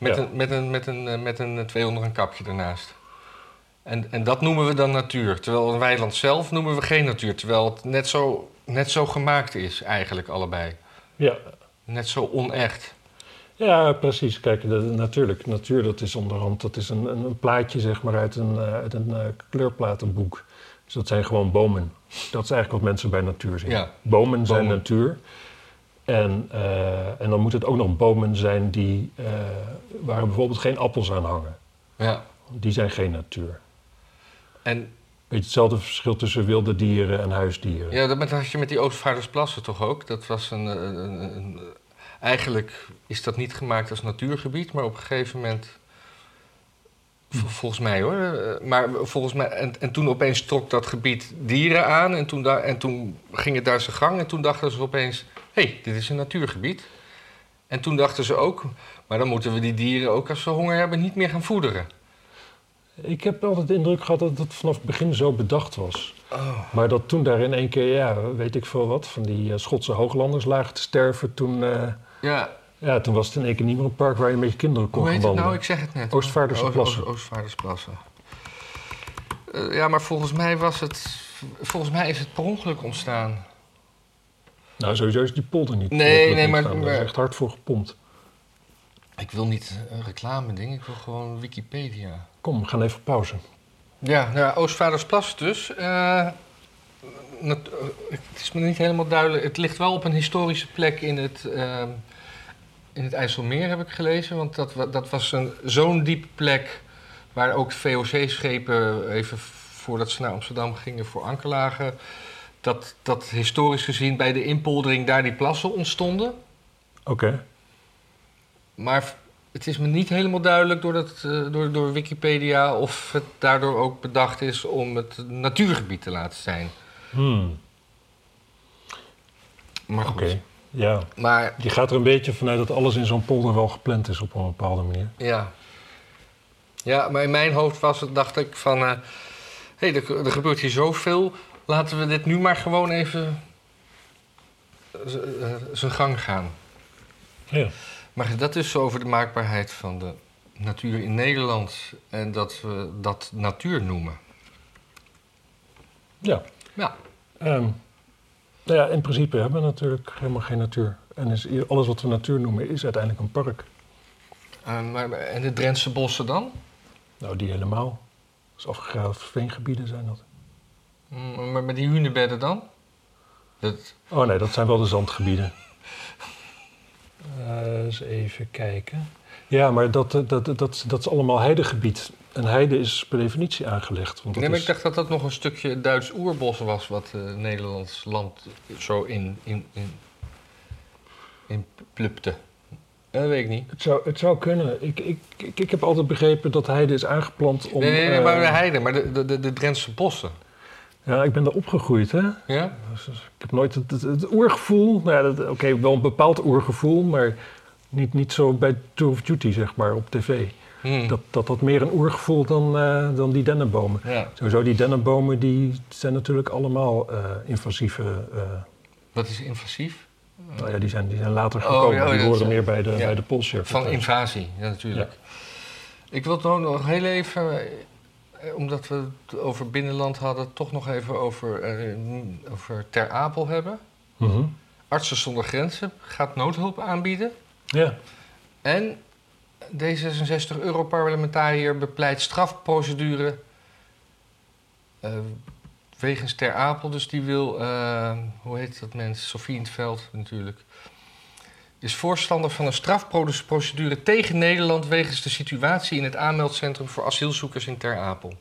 Met, Ja. een, met, een, met, een, eh, met een 200 een kapje ernaast. En, en dat noemen we dan natuur. Terwijl een weiland zelf noemen we geen natuur. Terwijl het net zo, net zo gemaakt is, eigenlijk allebei. Ja, Net zo onecht. Ja, precies. Kijk, de, natuurlijk, natuur dat is onderhand, dat is een, een, een plaatje zeg maar uit een, eh, uit een eh, kleurplatenboek. Dus dat zijn gewoon bomen. Dat is eigenlijk wat mensen bij natuur zien. Ja. Bomen zijn Bomen. natuur. En, eh, en dan moet het ook nog bomen zijn die, eh, waar bijvoorbeeld geen appels aan hangen. Ja. Die zijn geen natuur. En Beetje hetzelfde verschil tussen wilde dieren en huisdieren. ja, dat had je met die Oostvaardersplassen toch ook? Dat was een, een, een- Eigenlijk is dat niet gemaakt als natuurgebied, maar op een gegeven moment. v- Volgens mij hoor. eh, Maar volgens mij. En, en toen opeens trok dat gebied dieren aan. En toen, en toen ging het daar zijn gang. En toen dachten ze opeens: hey, dit is een natuurgebied. En toen dachten ze ook: maar dan moeten we die dieren ook als ze honger hebben niet meer gaan voederen. Ik heb altijd de indruk gehad dat het vanaf het begin zo bedacht was. Oh. Maar dat toen daar in één keer, ja, weet ik veel wat, van die eh, Schotse hooglanders lagen te sterven. Toen, eh, Ja, ja, toen was het in één keer niet meer een park waar je met je kinderen kon hoe heet het nou? wandelen. Ik zeg het net. Oostvaardersplassen. Eh, ja, maar volgens mij was het. Volgens mij is het per ongeluk ontstaan. Nou, sowieso is die polder niet. Nee, polder nee, maar-. Daar is maar- echt hard voor gepompt. Ik wil niet een reclame ding, ik wil gewoon Wikipedia. Kom, we gaan even pauze. Ja, nou, Oostvaardersplas dus. Eh, eh, het is me niet helemaal duidelijk. Het ligt wel op een historische plek in het, in het IJsselmeer, heb ik gelezen. Want dat, dat was een, zo'n diepe plek waar ook VOC-schepen even voordat ze naar Amsterdam gingen voor anker lagen. Dat, dat historisch gezien bij de inpoldering daar die plassen ontstonden. Oké. Maar het is me niet helemaal duidelijk door, dat, eh, door, door Wikipedia of het daardoor ook bedacht is om het natuurgebied te laten zijn. Hmm, Maar Oké, goed. ja. Maar Je gaat er een beetje vanuit dat alles in zo'n polder wel gepland is op een bepaalde manier. ja. Ja, maar in mijn hoofd was het, dacht ik van, hé, hey, er, er gebeurt hier zoveel. Laten we dit nu maar gewoon even z- eh, zijn gang gaan. Ja. Maar dat is over de maakbaarheid van de natuur in Nederland en dat we dat natuur noemen. Ja. Ja. Ehm, nou ja, in principe hebben we natuurlijk helemaal geen natuur. En is alles wat we natuur noemen is uiteindelijk een park. Eh, maar, en de Drentse bossen dan? Nou, die helemaal. Dus afgegraven veengebieden zijn dat. Mm, Maar met die hunebedden dan? Dat, Oh nee, dat zijn wel de zandgebieden. Eh, eens even kijken. Ja, maar dat, eh, dat, dat, dat, dat is allemaal heidegebied. En heide is per definitie aangelegd. Want nee, maar is, ik dacht dat dat nog een stukje Duits oerbos was wat eh, Nederlands land zo in, in, in, in plupte. Dat weet ik niet. het, zou, het zou kunnen. Ik, ik, ik, ik heb altijd begrepen dat heide is aangeplant om... nee, nee, nee, maar de heide, maar de, de, de, de Drentse bossen. Ja, ik ben er opgegroeid, hè. Ja? Dus, dus ik heb nooit het, het, het oergevoel... Nou ja, oké, wel een bepaald oergevoel, maar niet, niet zo bij Tour of Duty, zeg maar, op tv. Hm. Dat dat, dat meer een oergevoel dan, eh, dan die dennenbomen. Ja. Sowieso, die dennenbomen die zijn natuurlijk allemaal eh, invasieve... eh, Wat is invasief? nou ja, die zijn, die zijn later Oh, gekomen. ja, oh, die horen meer bij de, ja. bij de. Van invasie, ja natuurlijk. Ik wil het nou nog heel even, omdat we het over binnenland hadden, toch nog even over, eh, over Ter Apel hebben. Mhm. Artsen zonder Grenzen gaat noodhulp aanbieden. Ja. En D66 Europarlementariër bepleit strafprocedure eh, wegens Ter Apel. Dus die wil, eh, hoe heet dat mens? Sofie in het veld natuurlijk. Is voorstander van een strafprocedure tegen Nederland wegens de situatie in het aanmeldcentrum voor asielzoekers in Ter Apel.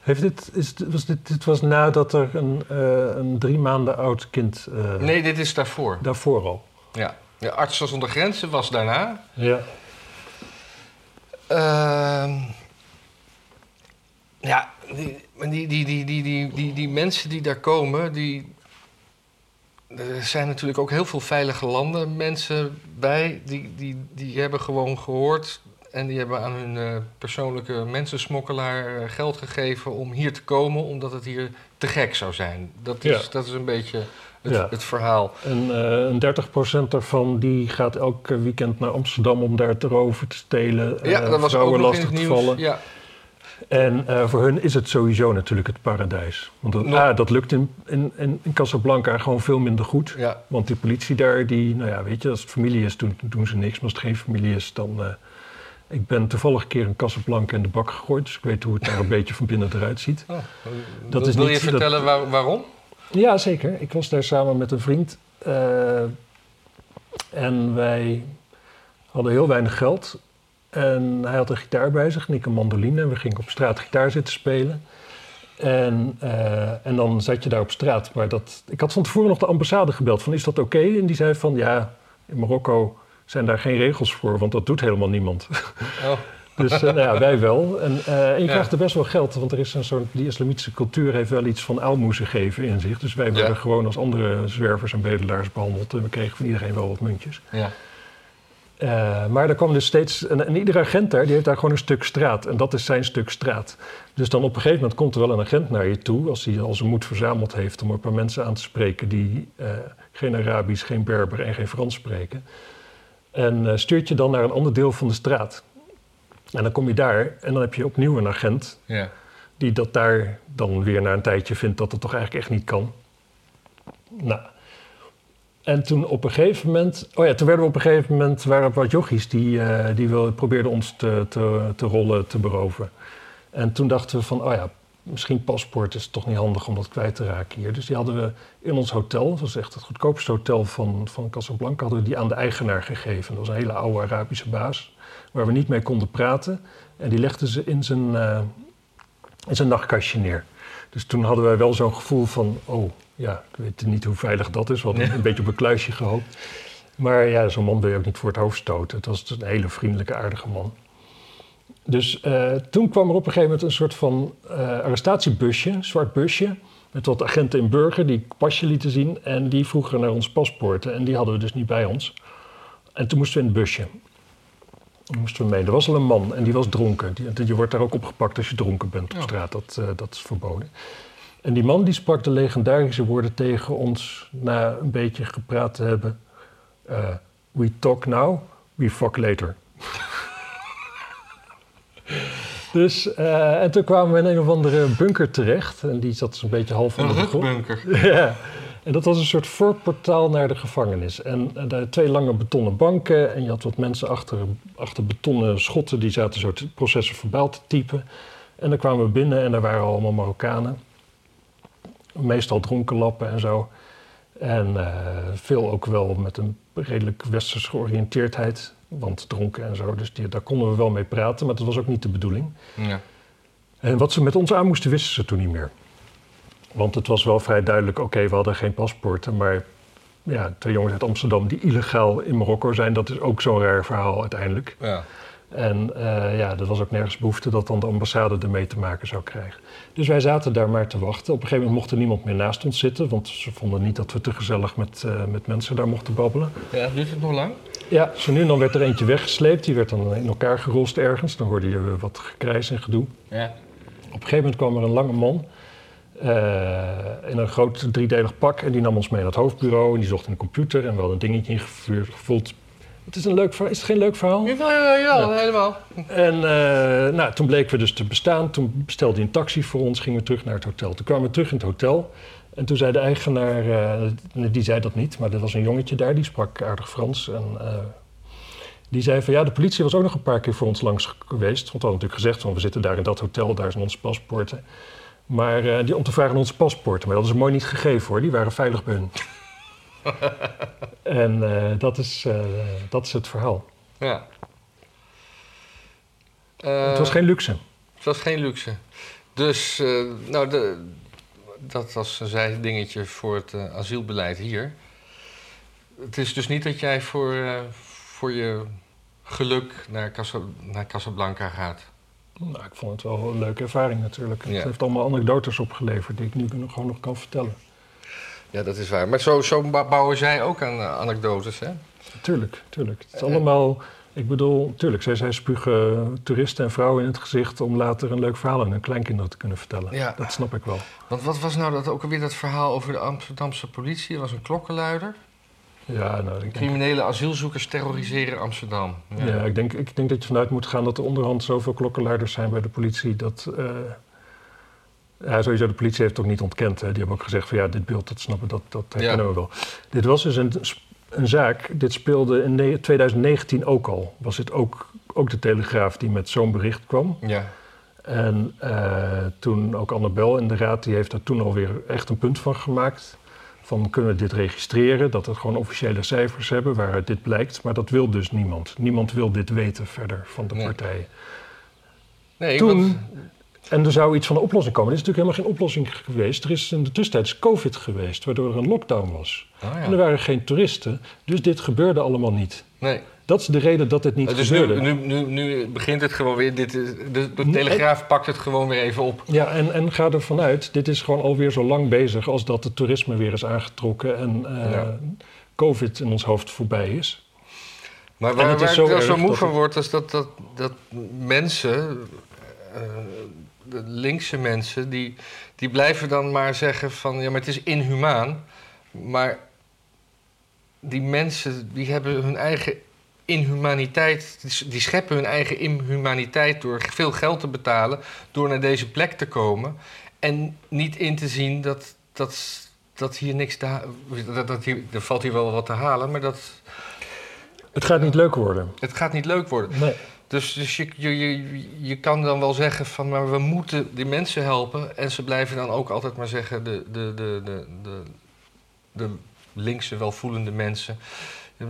Heeft dit, is, was dit, dit was nadat er een, eh, een drie maanden oud kind eh, Nee, dit is daarvoor. daarvoor al. Ja. ja. Artsen zonder Grenzen was daarna. Ja. Ehm, ja, die, die, die, die, die, die, die mensen die daar komen, die. Er zijn natuurlijk ook heel veel veilige landen mensen bij. Die, die, die hebben gewoon gehoord. En die hebben aan hun eh, persoonlijke mensensmokkelaar eh, geld gegeven om hier te komen, omdat het hier te gek zou zijn. Dat is, Ja. dat is een beetje het, Ja. het verhaal. En een 30% daarvan die gaat elke weekend naar Amsterdam om daar te roven, te stelen, Ja, eh, dat was ook nog in lastig het nieuws. Ja, En eh, voor hun is het sowieso natuurlijk het paradijs. Want dat, ah, dat lukt in, in, in Casablanca gewoon veel minder goed. ja, Want die politie daar, die, nou ja, weet je, als het familie is, doen, doen ze niks. Maar als het geen familie is, dan... eh, ik ben toevallig een keer een Casablanca in de bak gegooid, dus ik weet hoe het daar een beetje van binnen eruit ziet. Oh, Dat wil is wil niet- je vertellen waar- waarom? Ja, zeker. Ik was daar samen met een vriend. eh, en wij hadden heel weinig geld. En hij had een gitaar bij zich en ik een mandoline. En we gingen op straat gitaar zitten spelen. En, eh, en dan zat je daar op straat. Maar dat, ik had van tevoren nog de ambassade gebeld van is dat oké? En die zei van ja, in Marokko zijn daar geen regels voor, want dat doet helemaal niemand. Oh, Dus eh, nou ja, wij wel. En, eh, en je Ja. krijgt er best wel geld, want er is een soort, die islamitische cultuur heeft wel iets van aalmoezen geven in zich. Dus wij Ja. werden gewoon als andere zwervers en bedelaars behandeld. En we kregen van iedereen wel wat muntjes. ja. Eh, maar er kwam dus steeds, en, en iedere agent daar, die heeft daar gewoon een stuk straat. En dat is zijn stuk straat. Dus dan op een gegeven moment komt er wel een agent naar je toe, als hij al zijn moed verzameld heeft om een paar mensen aan te spreken die eh, geen Arabisch, geen Berber en geen Frans spreken. En eh, stuurt je dan naar een ander deel van de straat. En dan kom je daar en dan heb je opnieuw een agent ja. die dat daar dan weer na een tijdje vindt dat het toch eigenlijk echt niet kan. Nou, en toen op een gegeven moment, oh ja, toen werden we op een gegeven moment, waren wat jochies die, eh, die probeerden ons te, te, te rollen, te beroven. En toen dachten we van, oh ja, misschien paspoort is toch niet handig om dat kwijt te raken hier. Dus die hadden we in ons hotel, dat was echt het goedkoopste hotel van, van Casablanca, hadden die aan de eigenaar gegeven. Dat was een hele oude Arabische baas, waar we niet mee konden praten. En die legde ze in zijn, eh, in zijn nachtkastje neer. Dus toen hadden wij wel zo'n gevoel van, oh ja, ik weet niet hoe veilig dat is. We hadden Ja. een beetje op een kluisje gehoopt. Maar ja, zo'n man wil je ook niet voor het hoofd stoten. Het was een hele vriendelijke, aardige man. Dus eh, toen kwam er op een gegeven moment een soort van eh, arrestatiebusje, een zwart busje. Met wat agenten in burger die pasje lieten zien. En die vroegen naar ons paspoorten. En die hadden we dus niet bij ons. En toen moesten we in het busje. Moesten we mee. Er was al een man en die was dronken. Die, je wordt daar ook opgepakt als je dronken bent op straat. Dat, eh, dat is verboden. En die man die sprak de legendarische woorden tegen ons na een beetje gepraat te hebben. eh, we talk now, we fuck later. dus, eh, en toen kwamen we in een of andere bunker terecht. En die zat zo'n beetje half onder Een de grond. rukbunker. Ja, en dat was een soort voorportaal naar de gevangenis. En eh, daar twee lange betonnen banken. En je had wat mensen achter, achter betonnen schotten. Die zaten te- processen verbaal te typen. En dan kwamen we binnen en daar waren allemaal Marokkanen. Meestal dronken lappen en zo. En eh, veel ook wel met een redelijk westers georiënteerdheid. Want dronken en zo. Dus die, daar konden we wel mee praten. Maar dat was ook niet de bedoeling. Ja. En wat ze met ons aan moesten, wisten ze toen niet meer. Want het was wel vrij duidelijk, oké, we hadden geen paspoorten, maar ja, twee jongens uit Amsterdam die illegaal in Marokko zijn, dat is ook zo'n raar verhaal uiteindelijk. Ja. En uh, ja, er was ook nergens behoefte dat dan de ambassade ermee te maken zou krijgen. Dus wij zaten daar maar te wachten. Op een gegeven moment mocht er niemand meer naast ons zitten, want ze vonden niet dat we te gezellig met, uh, met mensen daar mochten babbelen. Ja, duurt het nog lang? Ja, zo nu en dan werd er eentje weggesleept. Die werd dan in elkaar gerost ergens. Dan hoorde je wat gekrijs en gedoe. Ja. Op een gegeven moment kwam er een lange man uh, in een groot driedelig pak. En die nam ons mee naar het hoofdbureau. En die zocht in de computer. En we hadden een dingetje ingevuld. Het is, een leuk verhaal. is het geen leuk verhaal? Ja, ja, ja, ja. helemaal. En uh, nou, toen bleken we dus te bestaan. Toen bestelde hij een taxi voor ons. Gingen we terug naar het hotel. Toen kwamen we terug in het hotel. En toen zei de eigenaar, uh, die zei dat niet, maar er was een jongetje daar, die sprak aardig Frans. En die zei van ja, de politie was ook nog een paar keer voor ons langs geweest. Want we hadden natuurlijk gezegd van we zitten daar in dat hotel, daar zijn onze paspoorten. Maar uh, die, om te vragen onze paspoorten. Maar dat is mooi niet gegeven hoor, die waren veilig bij hun. en dat, is, dat is het verhaal. Ja. het was geen luxe. Het was geen luxe. Dus, nou, de, dat was een zijdingetje voor het asielbeleid hier. Het is dus niet dat jij voor, voor je geluk naar, Casa, naar Casablanca gaat. Nou, ik vond het wel een leuke ervaring natuurlijk. Ja. Het heeft allemaal anekdotes opgeleverd die ik nu gewoon nog kan vertellen. Ja, dat is waar. Maar zo, zo bouwen zij ook aan uh, anekdotes, hè? Tuurlijk, tuurlijk. Het is allemaal... Ik bedoel, tuurlijk, zij, zij spugen toeristen en vrouwen in het gezicht om later een leuk verhaal aan hun kleinkinderen te kunnen vertellen. Ja. Dat snap ik wel. Want wat was nou dat, ook alweer dat verhaal over de Amsterdamse politie? Er was een klokkenluider. Ja, nou, ik Criminele denk... asielzoekers terroriseren Amsterdam. Ja, ja ik, denk, ik denk dat je vanuit moet gaan dat er onderhand zoveel klokkenluiders zijn bij de politie dat. Uh, ja, sowieso, de politie heeft het ook niet ontkend. Hè. Die hebben ook gezegd van ja, dit beeld, dat snappen, dat, dat herkennen ja. we wel. Dit was dus een een zaak, dit speelde in 2019 ook al. Was het ook, ook de Telegraaf die met zo'n bericht kwam. Ja. En uh, toen ook Annabel in de raad, die heeft daar toen alweer echt een punt van gemaakt. Van kunnen we dit registreren, dat het gewoon officiële cijfers hebben waaruit dit blijkt. Maar dat wil dus niemand. Niemand wil dit weten verder van de Nee. partijen. Nee, Toen, en er zou iets van een oplossing komen. Er is natuurlijk helemaal geen oplossing geweest. Er is in de tussentijd COVID geweest, waardoor er een lockdown was. Oh, ja. En er waren geen toeristen, dus dit gebeurde allemaal niet. nee. Dat is de reden dat dit niet dus nu, gebeurde. nu, nu, nu begint het gewoon weer. Dit is, de, de Telegraaf pakt het gewoon weer even op. Ja, en, en ga ervan uit, dit is gewoon alweer zo lang bezig als dat het toerisme weer is aangetrokken en eh, Ja. COVID in ons hoofd voorbij is. Maar waar, het waar zo ik zo moe van het- word, is dat, dat, dat mensen, eh, de linkse mensen, die, die blijven dan maar zeggen van ja, maar het is inhumaan. Maar die mensen die hebben hun eigen inhumaniteit, die, scheppen hun eigen inhumaniteit door veel geld te betalen, door naar deze plek te komen en niet in te zien dat, dat, dat hier niks te dat, dat hier, er valt hier wel wat te halen, maar dat Het gaat niet leuk worden. het gaat niet leuk worden. Nee. Dus, dus je, je, je, je kan dan wel zeggen van, maar we moeten die mensen helpen. En ze blijven dan ook altijd maar zeggen, de, de, de, de, de, de linkse welvoelende mensen,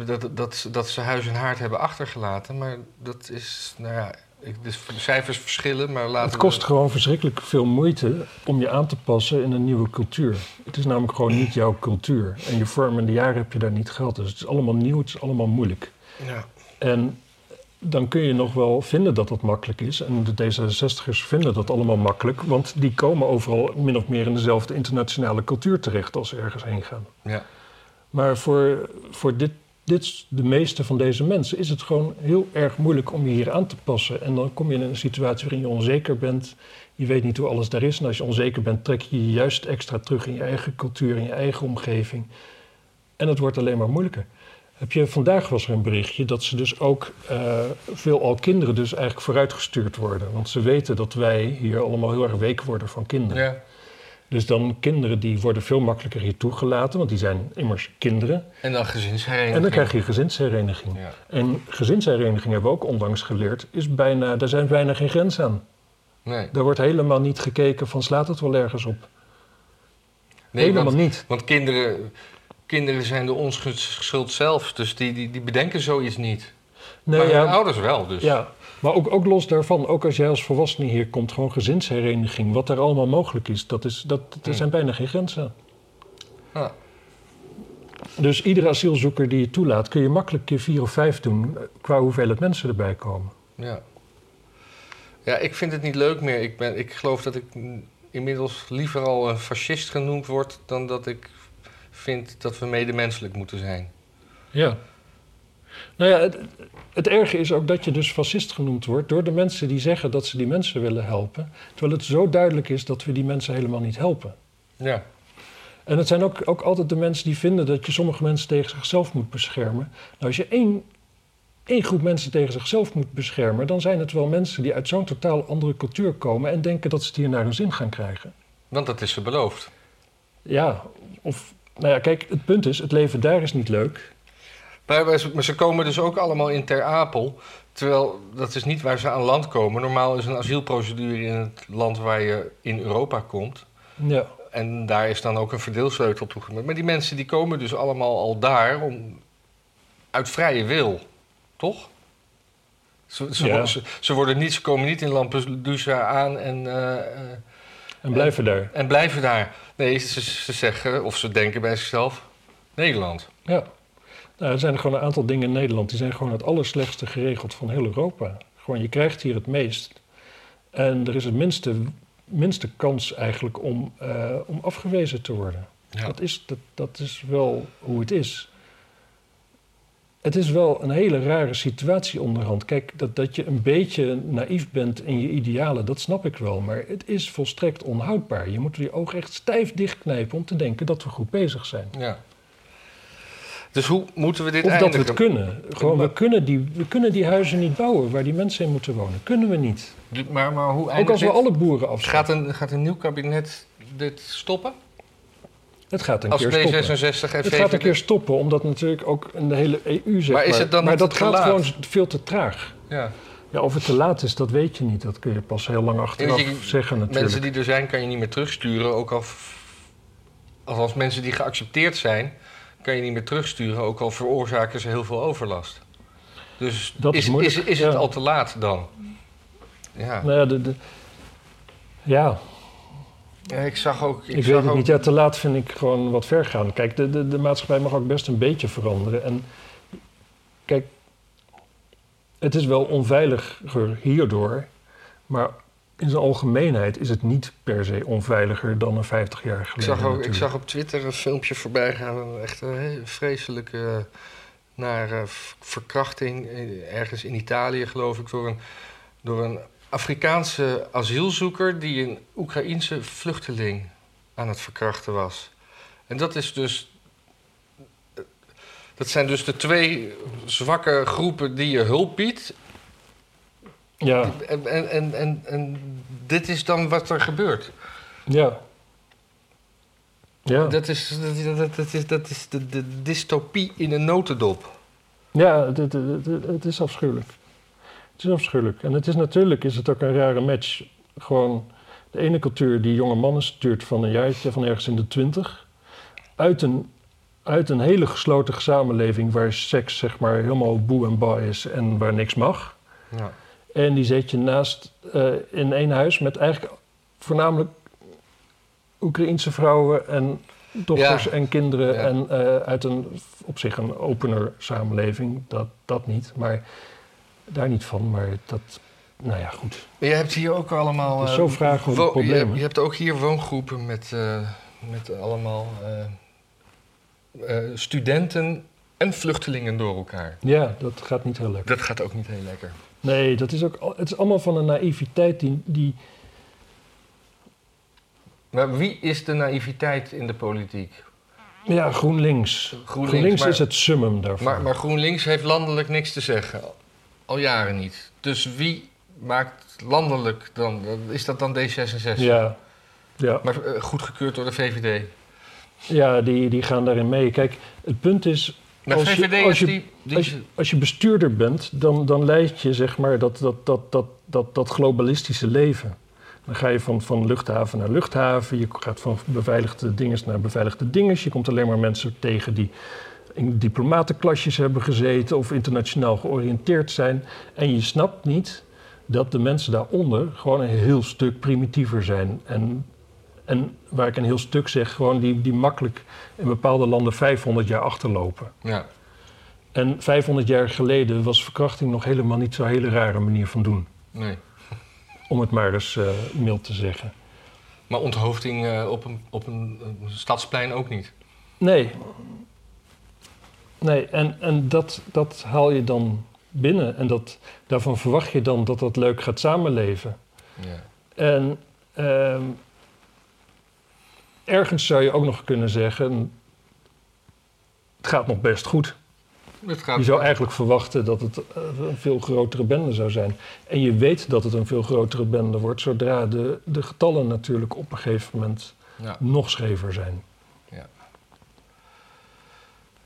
dat, dat, dat ze huis en haard hebben achtergelaten. Maar dat is, nou ja, ik, de cijfers verschillen, maar laten Het kost we... gewoon verschrikkelijk veel moeite om je aan te passen in een nieuwe cultuur. Het is namelijk gewoon niet jouw cultuur. En je vormende jaren heb je daar niet gehad. Dus het is allemaal nieuw, het is allemaal moeilijk. Ja. En dan kun je nog wel vinden dat dat makkelijk is. En de D66'ers vinden dat allemaal makkelijk, want die komen overal min of meer in dezelfde internationale cultuur terecht als ze ergens heen gaan. Ja. Maar voor, voor dit, dit, de meeste van deze mensen is het gewoon heel erg moeilijk om je hier aan te passen. En dan kom je in een situatie waarin je onzeker bent. Je weet niet hoe alles daar is. En als je onzeker bent, trek je je juist extra terug in je eigen cultuur, in je eigen omgeving. En het wordt alleen maar moeilijker. Heb je, vandaag was er een berichtje dat ze dus ook eh veelal kinderen dus eigenlijk vooruitgestuurd worden. Want ze weten dat wij hier allemaal heel erg week worden van kinderen. ja. Dus dan kinderen die worden veel makkelijker hier toegelaten, want die zijn immers kinderen. En dan gezinshereniging. En dan krijg je gezinshereniging. Ja. En gezinshereniging hebben we ook onlangs geleerd, is bijna, daar zijn bijna geen grenzen aan. Nee. Daar wordt helemaal niet gekeken van slaat het wel ergens op. nee helemaal want, niet. want kinderen, kinderen zijn de onschuld zelf, dus die, die, die bedenken zoiets niet. Nee, maar hun ja, ouders wel, dus. ja, maar ook, ook los daarvan, ook als jij als volwassene hier komt, gewoon gezinshereniging, wat daar allemaal mogelijk is, dat is dat, er Hmm. zijn bijna geen grenzen. Ja. Dus iedere asielzoeker die je toelaat, kun je makkelijk keer vier of vijf doen eh, qua hoeveelheid mensen erbij komen. Ja. Ja, ik vind het niet leuk meer. Ik, ben, ik geloof dat ik inmiddels liever al een fascist genoemd word... dan dat ik vind dat we medemenselijk moeten zijn. Ja. Nou ja, het, het erge is ook dat je dus fascist genoemd wordt door de mensen die zeggen dat ze die mensen willen helpen. Terwijl het zo duidelijk is dat we die mensen helemaal niet helpen. Ja. En het zijn ook, ook altijd de mensen die vinden dat je sommige mensen tegen zichzelf moet beschermen. Nou, als je één, één groep mensen tegen zichzelf moet beschermen, dan zijn het wel mensen die uit zo'n totaal andere cultuur komen en denken dat ze het hier naar hun zin gaan krijgen. Want dat is ze beloofd. Ja, of, nou ja, kijk, het punt is, het leven daar is niet leuk. Maar, maar ze komen dus ook allemaal in Ter Apel. Terwijl dat is niet waar ze aan land komen. Normaal is een asielprocedure in het land waar je in Europa komt. Ja. En daar is dan ook een verdeelsleutel toegemaakt. Maar die mensen die komen dus allemaal al daar om, uit vrije wil, toch? Ze, ze, Ja. ze worden niet, ze komen niet in Lampedusa aan en, eh, eh, En blijven daar. en blijven daar. Nee, ze, ze zeggen of ze denken bij zichzelf: Nederland. Ja. Nou, er zijn gewoon een aantal dingen in Nederland die zijn gewoon het allerslechtste geregeld van heel Europa. Gewoon, je krijgt hier het meest. En er is het minste, minste kans eigenlijk om, eh, om afgewezen te worden. Ja. Dat, is, dat, dat is wel hoe het is. Het is wel een hele rare situatie onderhand. Kijk, dat, dat je een beetje naïef bent in je idealen, dat snap ik wel. Maar het is volstrekt onhoudbaar. Je moet je oog echt stijf dichtknijpen om te denken dat we goed bezig zijn. Ja. Dus hoe moeten we dit Of dat eindigen? we het kunnen. Gewoon, we kunnen, die, we kunnen die huizen niet bouwen waar die mensen in moeten wonen. Kunnen we niet. Maar, maar hoe Ook als we dit? alle boeren afschaffen. Gaat een, gaat een nieuw kabinet dit stoppen? Het gaat een Als keer stoppen. D66 en Het gaat een keer stoppen, omdat natuurlijk ook in de hele EU zeg Maar is het dan maar dat gaat laat? gewoon veel te traag. Ja. Ja, of het te laat is, dat weet je niet. Dat kun je pas heel lang achteraf je- zeggen natuurlijk. Mensen die er zijn kan je niet meer terugsturen. Ook al... Althans, mensen die geaccepteerd zijn... kan je niet meer terugsturen. Ook al veroorzaken ze heel veel overlast. Dus Dat is is, is, het ja. al te laat dan? Ja. Nou ja, de, de- ja ja ik zag ook... ik, zag weet het ook- niet. Ja, te laat vind ik gewoon wat ver gaan. Kijk, de, de, de maatschappij mag ook best een beetje veranderen. En kijk, het is wel onveiliger hierdoor. Maar in zijn algemeenheid is het niet per se onveiliger dan een 50 jaar Ik geleden. zag, ook, ik zag op Twitter een filmpje voorbij gaan. een Echt een hele vreselijke naar eh, verkrachting. eh, Ergens in Italië, geloof ik, door een, door een Afrikaanse asielzoeker die een Oekraïense vluchteling aan het verkrachten was. En dat is dus. eh, Dat zijn dus de twee zwakke groepen die je hulp biedt. Ja, En, en, en, en, dit is dan wat er gebeurt. ja. Ja, Dat is, dat, dat, dat is, dat is de, de dystopie in een notendop. ja het, het, het, het- het is afschuwelijk. Het is afschuwelijk. En het is natuurlijk is het ook een rare match. Gewoon de ene cultuur die jonge mannen stuurt van een jaartje, van ergens in de twintig. Uit een, uit een hele gesloten samenleving waar seks zeg maar helemaal boe en ba is en waar niks mag. Ja. En die zet je naast eh, in één huis met eigenlijk voornamelijk Oekraïense vrouwen en dochters Ja. en kinderen. Ja. En eh, uit een op zich een opener samenleving, dat, dat niet. Maar daar niet van, maar dat, nou ja, goed. Maar je hebt hier ook allemaal... Eh, zo vragen over wo- je, problemen. je hebt ook hier woongroepen met, met allemaal studenten en vluchtelingen door elkaar. Ja, dat gaat niet heel lekker. Dat gaat ook niet heel lekker. Nee, dat is ook, het is allemaal van een naïviteit die, die Maar wie is de naïviteit in de politiek? ja, GroenLinks. GroenLinks, GroenLinks maar- is het summum daarvan. Maar, maar GroenLinks heeft landelijk niks te zeggen. Al jaren niet. Dus wie maakt landelijk dan? Is dat dan D66? ja, ja. Maar eh, goedgekeurd door de VVD. ja die, die gaan daarin mee. Kijk, het punt is, Als je- VVD als is je- die... die Als je, als je bestuurder bent, dan, dan leid je zeg maar dat, dat, dat, dat, dat, dat globalistische leven. Dan ga je van, van luchthaven naar luchthaven. Je gaat van beveiligde dinges naar beveiligde dinges. Je komt alleen maar mensen tegen die in diplomatenklasjes hebben gezeten of internationaal georiënteerd zijn. En je snapt niet dat de mensen daaronder gewoon een heel stuk primitiever zijn. En, en waar ik een heel stuk zeg, gewoon die, die makkelijk in bepaalde landen 500 jaar achterlopen. ja. En 500 jaar geleden was verkrachting nog helemaal niet zo'n hele rare manier van doen. Nee. Om het maar eens uh, mild te zeggen. Maar onthoofding uh, op, een, op een, een, stadsplein ook niet? Nee. Nee, en, en dat, dat haal je dan binnen. En dat, daarvan verwacht je dan dat dat leuk gaat samenleven. Ja. En uh, ergens zou je ook nog kunnen zeggen... het gaat nog best goed. Het gaat je zou eigenlijk verwachten dat het eh, een veel grotere bende zou zijn. En je weet dat het een veel grotere bende wordt... zodra de, de getallen natuurlijk op een gegeven moment Ja. nog schever zijn.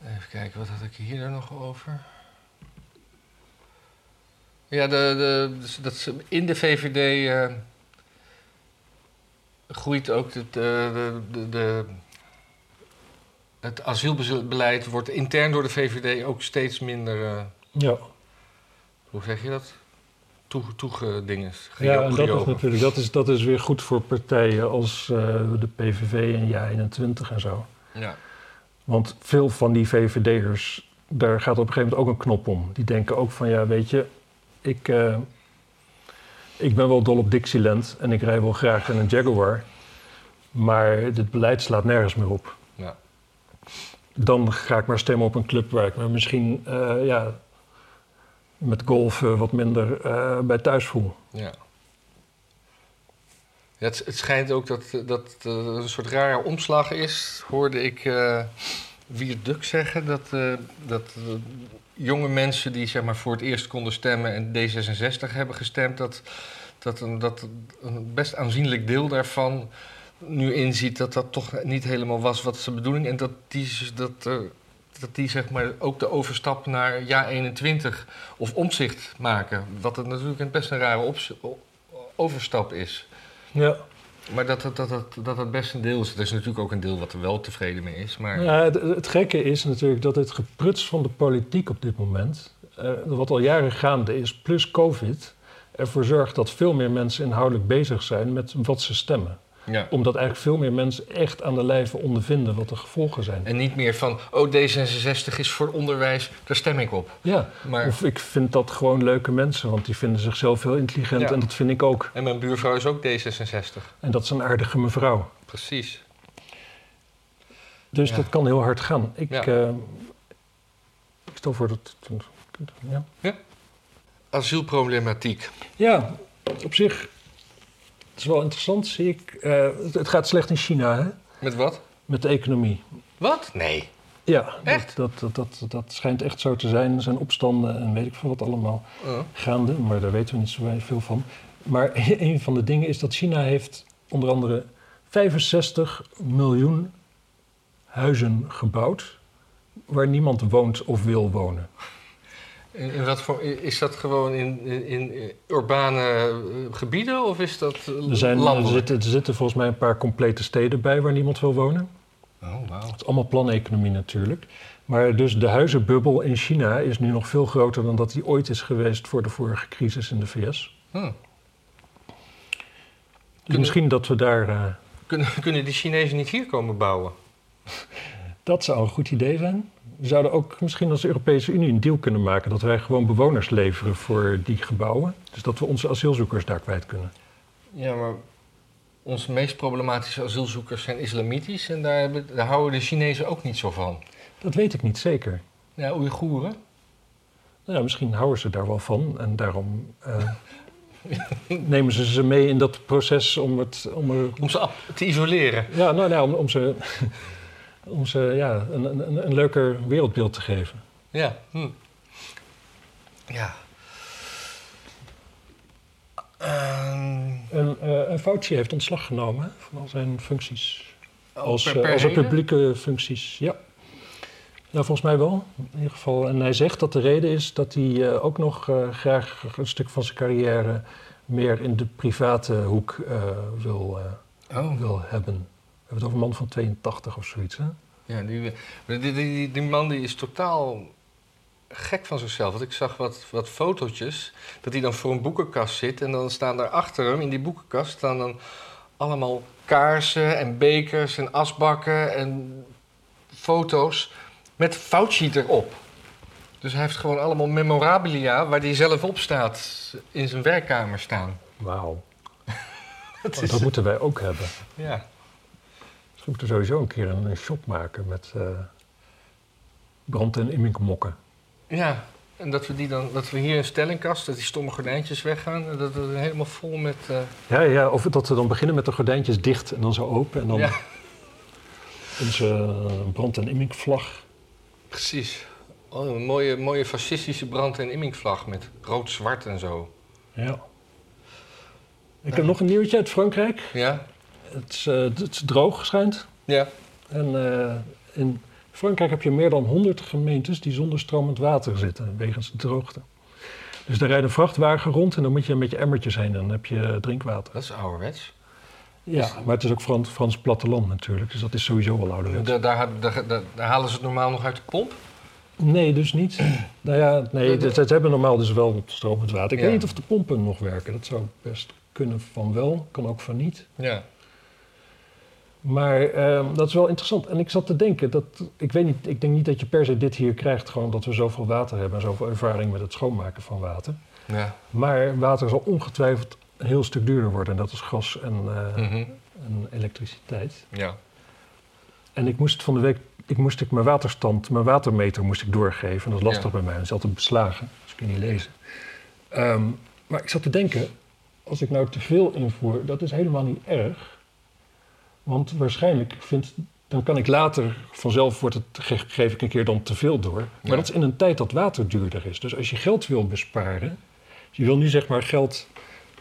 Even kijken, wat had ik hier nog over? Ja, de, de, dus dat, ze- in de VVD eh, groeit ook het, de, de, de, het asielbeleid wordt intern door de VVD ook steeds minder, eh, Ja, hoe zeg je dat? Toe, toegedinges. ja en dat is natuurlijk dat is, dat is weer goed voor partijen als eh, de PVV en JA21 en zo. Ja, Want veel van die VVD'ers, daar gaat op een gegeven moment ook een knop om. Die denken ook van, ja, weet je, ik, eh, ik ben wel dol op Dixieland en ik rij wel graag in een Jaguar. Maar dit beleid slaat nergens meer op. ja. Dan ga ik maar stemmen op een club waar ik me misschien eh, ja, met golf eh, wat minder eh, bij thuis voel. Ja. Ja, het, het schijnt ook dat dat een soort rare omslag is, hoorde ik eh Wierduk zeggen. Dat, dat jonge mensen die zeg maar, voor het eerst konden stemmen en D66 hebben gestemd, dat, dat, een, dat een best aanzienlijk deel daarvan nu inziet dat dat toch niet helemaal was wat zijn bedoeling. En dat die, dat, eh, dat die zeg maar, ook de overstap naar ja 21 of omzicht maken. Wat het natuurlijk best een rare overstap is. Ja. Maar dat dat, het, dat het best een deel is. Er is natuurlijk ook een deel wat er wel tevreden mee is. Maar Ja, het, het gekke is natuurlijk dat het gepruts van de politiek op dit moment, eh, wat al jaren gaande is, plus COVID, ervoor zorgt dat veel meer mensen inhoudelijk bezig zijn met wat ze stemmen. Ja. Omdat eigenlijk veel meer mensen echt aan de lijve ondervinden wat de gevolgen zijn. En niet meer van, oh D66 is voor onderwijs, daar stem ik op. Ja, Maar, of ik vind dat gewoon leuke mensen, want die vinden zichzelf heel intelligent Ja. en dat vind ik ook. en mijn buurvrouw is ook D66. En dat is een aardige mevrouw. Precies. Dus Ja. dat kan heel hard gaan. Ik, Ja. eh, ik stel voor dat. Ja. Asielproblematiek. Ja, op zich. Het is wel interessant, zie ik. Eh, het, het gaat slecht in China, hè? Met wat? Met de economie. Wat? Nee. Ja, Echt? Dat, dat, dat, dat, dat schijnt echt zo te zijn. Er zijn opstanden en weet ik veel wat allemaal Oh. gaande, maar daar weten we niet zo veel van. Maar een van de dingen is dat China heeft onder andere 65 miljoen huizen gebouwd waar niemand woont of wil wonen. In, in wat voor, is dat gewoon in, in, in urbane eh, gebieden of is dat eh, Er, zijn, er, zitten, er zitten volgens mij een paar complete steden bij waar niemand wil wonen. Oh, wauw. Het is allemaal planeconomie natuurlijk. Maar dus de huizenbubbel in China is nu nog veel groter dan dat die ooit is geweest voor de vorige crisis in de VS. Hm. Dus Kunnen- misschien dat we daar... eh, Kunnen, kunnen die Chinezen niet hier komen bouwen? dat zou een goed idee zijn. We zouden ook misschien als Europese Unie een deal kunnen maken... dat wij gewoon bewoners leveren voor die gebouwen. Dus dat we onze asielzoekers daar kwijt kunnen. Ja, maar onze meest problematische asielzoekers zijn islamitisch en daar, hebben, daar houden de Chinezen ook niet zo van. Dat weet ik niet zeker. Ja, Oeigoeren. Nou ja, misschien houden ze daar wel van en daarom eh, nemen ze ze mee in dat proces om, het, om er Om ze te isoleren. Ja, nou, nou om, om ze, om ze ja, een, een, een leuker wereldbeeld te geven. Ja. Hm. Ja. Ehm, En, eh en Fauci heeft ontslag genomen van al zijn functies. Als, per- eh, als er publieke functies, ja. Ja, volgens mij wel. In ieder geval. En hij zegt dat de reden is dat hij eh, ook nog graag een stuk van zijn carrière meer in de private hoek wil, Oh, wil hebben. Hebben het over een man van 82 of zoiets. Hè? ja, die, die, die, die, man die is totaal gek van zichzelf. Want ik zag wat, wat fotootjes, dat hij dan voor een boekenkast zit... en dan staan daar achter hem, in die boekenkast, staan dan allemaal kaarsen en bekers en asbakken en foto's met Fauci erop. Dus hij heeft gewoon allemaal memorabilia waar hij zelf op staat in zijn werkkamer staan. Wauw. Dat is, dat moeten wij ook hebben. ja. Dus we moeten sowieso een keer een, een shop maken met eh, brand- en imminkmokken. ja, en dat we, die dan, dat we hier een stellingkast, dat die stomme gordijntjes weggaan. En dat we helemaal vol met... eh, Ja, ja, of dat we dan beginnen met de gordijntjes dicht en dan zo open. En dan ja, onze eh, brand- en imminkvlag. precies. Oh, een mooie, mooie fascistische brand- en imminkvlag met rood-zwart en zo. Ja. Ik heb nog een nieuwtje uit Frankrijk. Ja? Het is, eh, het is droog, schijnt. Ja. En eh, in Frankrijk heb je meer dan 100 gemeentes die zonder stromend water zitten, wegens de droogte. Dus daar rijdt een vrachtwagen rond en dan moet je met je emmertjes heen en dan heb je drinkwater. Dat is ouderwets. Ja, maar het is ook Frans, Frans platteland natuurlijk, dus dat is sowieso wel ouderwets. Daar, daar, daar, daar- daar halen ze het normaal nog uit de pomp? Nee, dus niet. nou ja, nee, ze hebben normaal dus wel stromend water. Ik Ja. weet niet of de pompen nog werken. Dat zou best kunnen van wel, kan ook van niet. Ja. Maar ehm, dat is wel interessant. En ik zat te denken dat, ik weet niet, ik denk niet dat je per se dit hier krijgt, gewoon dat we zoveel water hebben en zoveel ervaring met het schoonmaken van water. Ja. Maar water zal ongetwijfeld een heel stuk duurder worden. En dat is gas en, eh, Mhm. en elektriciteit. Ja. En ik moest van de week, ik moest ik mijn waterstand, mijn watermeter moest ik doorgeven. En dat is lastig Ja. bij mij, dat is altijd beslagen, dus ik kan niet lezen. Ehm, maar ik zat te denken, als ik nou te veel invoer, dat is helemaal niet erg. Want waarschijnlijk vindt, dan kan ik later, vanzelf wordt het, ge- geef ik een keer dan te veel door. Maar Ja. dat is in een tijd dat water duurder is. Dus als je geld wil besparen, je wil nu zeg maar geld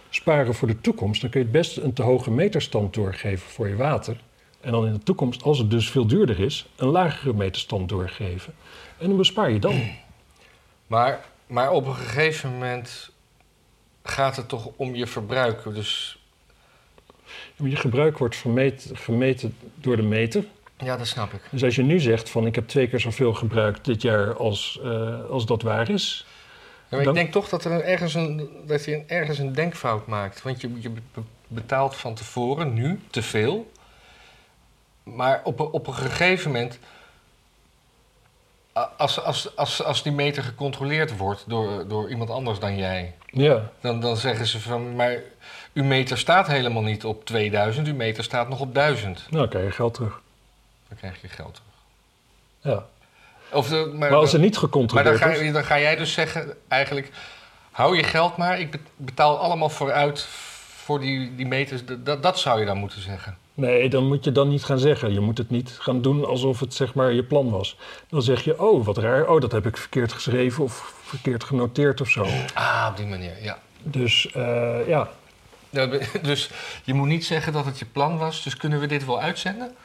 sparen voor de toekomst, dan kun je het best een te hoge meterstand doorgeven voor je water. En dan in de toekomst, als het dus veel duurder is, een lagere meterstand doorgeven. En dan bespaar je dan. Maar, maar op een gegeven moment gaat het toch om je verbruik. Dus Je gebruik wordt vermeet- gemeten door de meter. ja, dat snap ik. Dus als je nu zegt van ik heb twee keer zoveel gebruikt dit jaar als, eh, als dat waar is. Ja, maar Dan- ik denk toch dat, er ergens, een, dat je een, ergens een denkfout maakt. Want je, je be- betaalt van tevoren nu te veel. Maar op, een- op een gegeven moment, als, als, als, als die meter gecontroleerd wordt door, door iemand anders dan jij, Ja, dan, dan zeggen ze van, maar uw meter staat helemaal niet op 2000, uw meter staat nog op 1000. nou krijg je geld terug. Dan krijg je geld terug. Ja. Of de, maar, Maar als er niet maar dan gecontroleerd ga, je- dan ga jij dus zeggen, eigenlijk, hou je geld maar, ik be- betaal allemaal vooruit voor die, die meters. Dat, dat zou je dan moeten zeggen. Nee, dan moet je dan niet gaan zeggen. Je moet het niet gaan doen alsof het zeg maar je plan was. Dan zeg je, oh wat raar, oh dat heb ik verkeerd geschreven of verkeerd genoteerd of zo. Ah, op die manier, ja. Dus eh, ja, Dus je moet niet zeggen dat het je plan was, dus kunnen we dit wel uitzenden?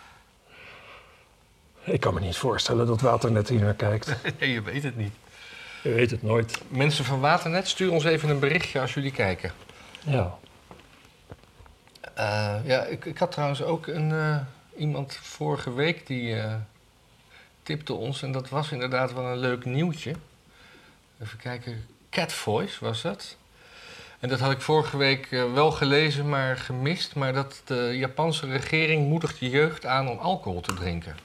ik kan me niet voorstellen dat Waternet hier naar kijkt. Nee, je weet het niet. Je weet het nooit. Mensen van Waternet, stuur ons even een berichtje als jullie kijken. Ja, Eh, ja, ik, ik had trouwens ook een, eh, iemand vorige week die eh, tipte ons. En dat was inderdaad wel een leuk nieuwtje. Even kijken. Cat Voice was dat. En dat had ik vorige week eh, wel gelezen, maar gemist. Maar dat de Japanse regering moedigt de jeugd aan om alcohol te drinken.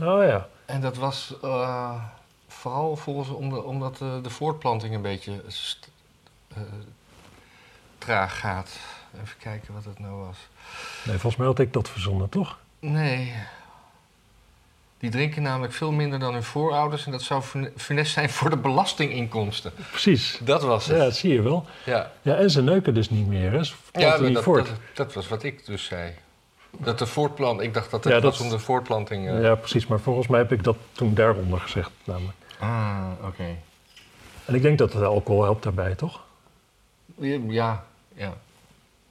oh ja. En dat was eh, vooral volgens omdat, omdat eh, de voortplanting een beetje traag gaat. Even kijken wat het nou was. Nee, volgens mij had ik dat verzonnen, toch? Nee. Die drinken namelijk veel minder dan hun voorouders en dat zou fune- funest zijn voor de belastinginkomsten. Precies. Dat was Ja, het. dat zie je wel. Ja, Ja, en ze neuken dus niet meer, hè? Ze ja, niet dat, voort. dat, dat was wat ik dus zei. Dat de voortplant, ik dacht dat het Ja, was dat- om de voortplanting. eh. Ja, precies. Maar volgens mij heb ik dat toen daaronder gezegd, namelijk. Ah, oké. En ik denk dat het alcohol helpt daarbij, toch? Ja, ja.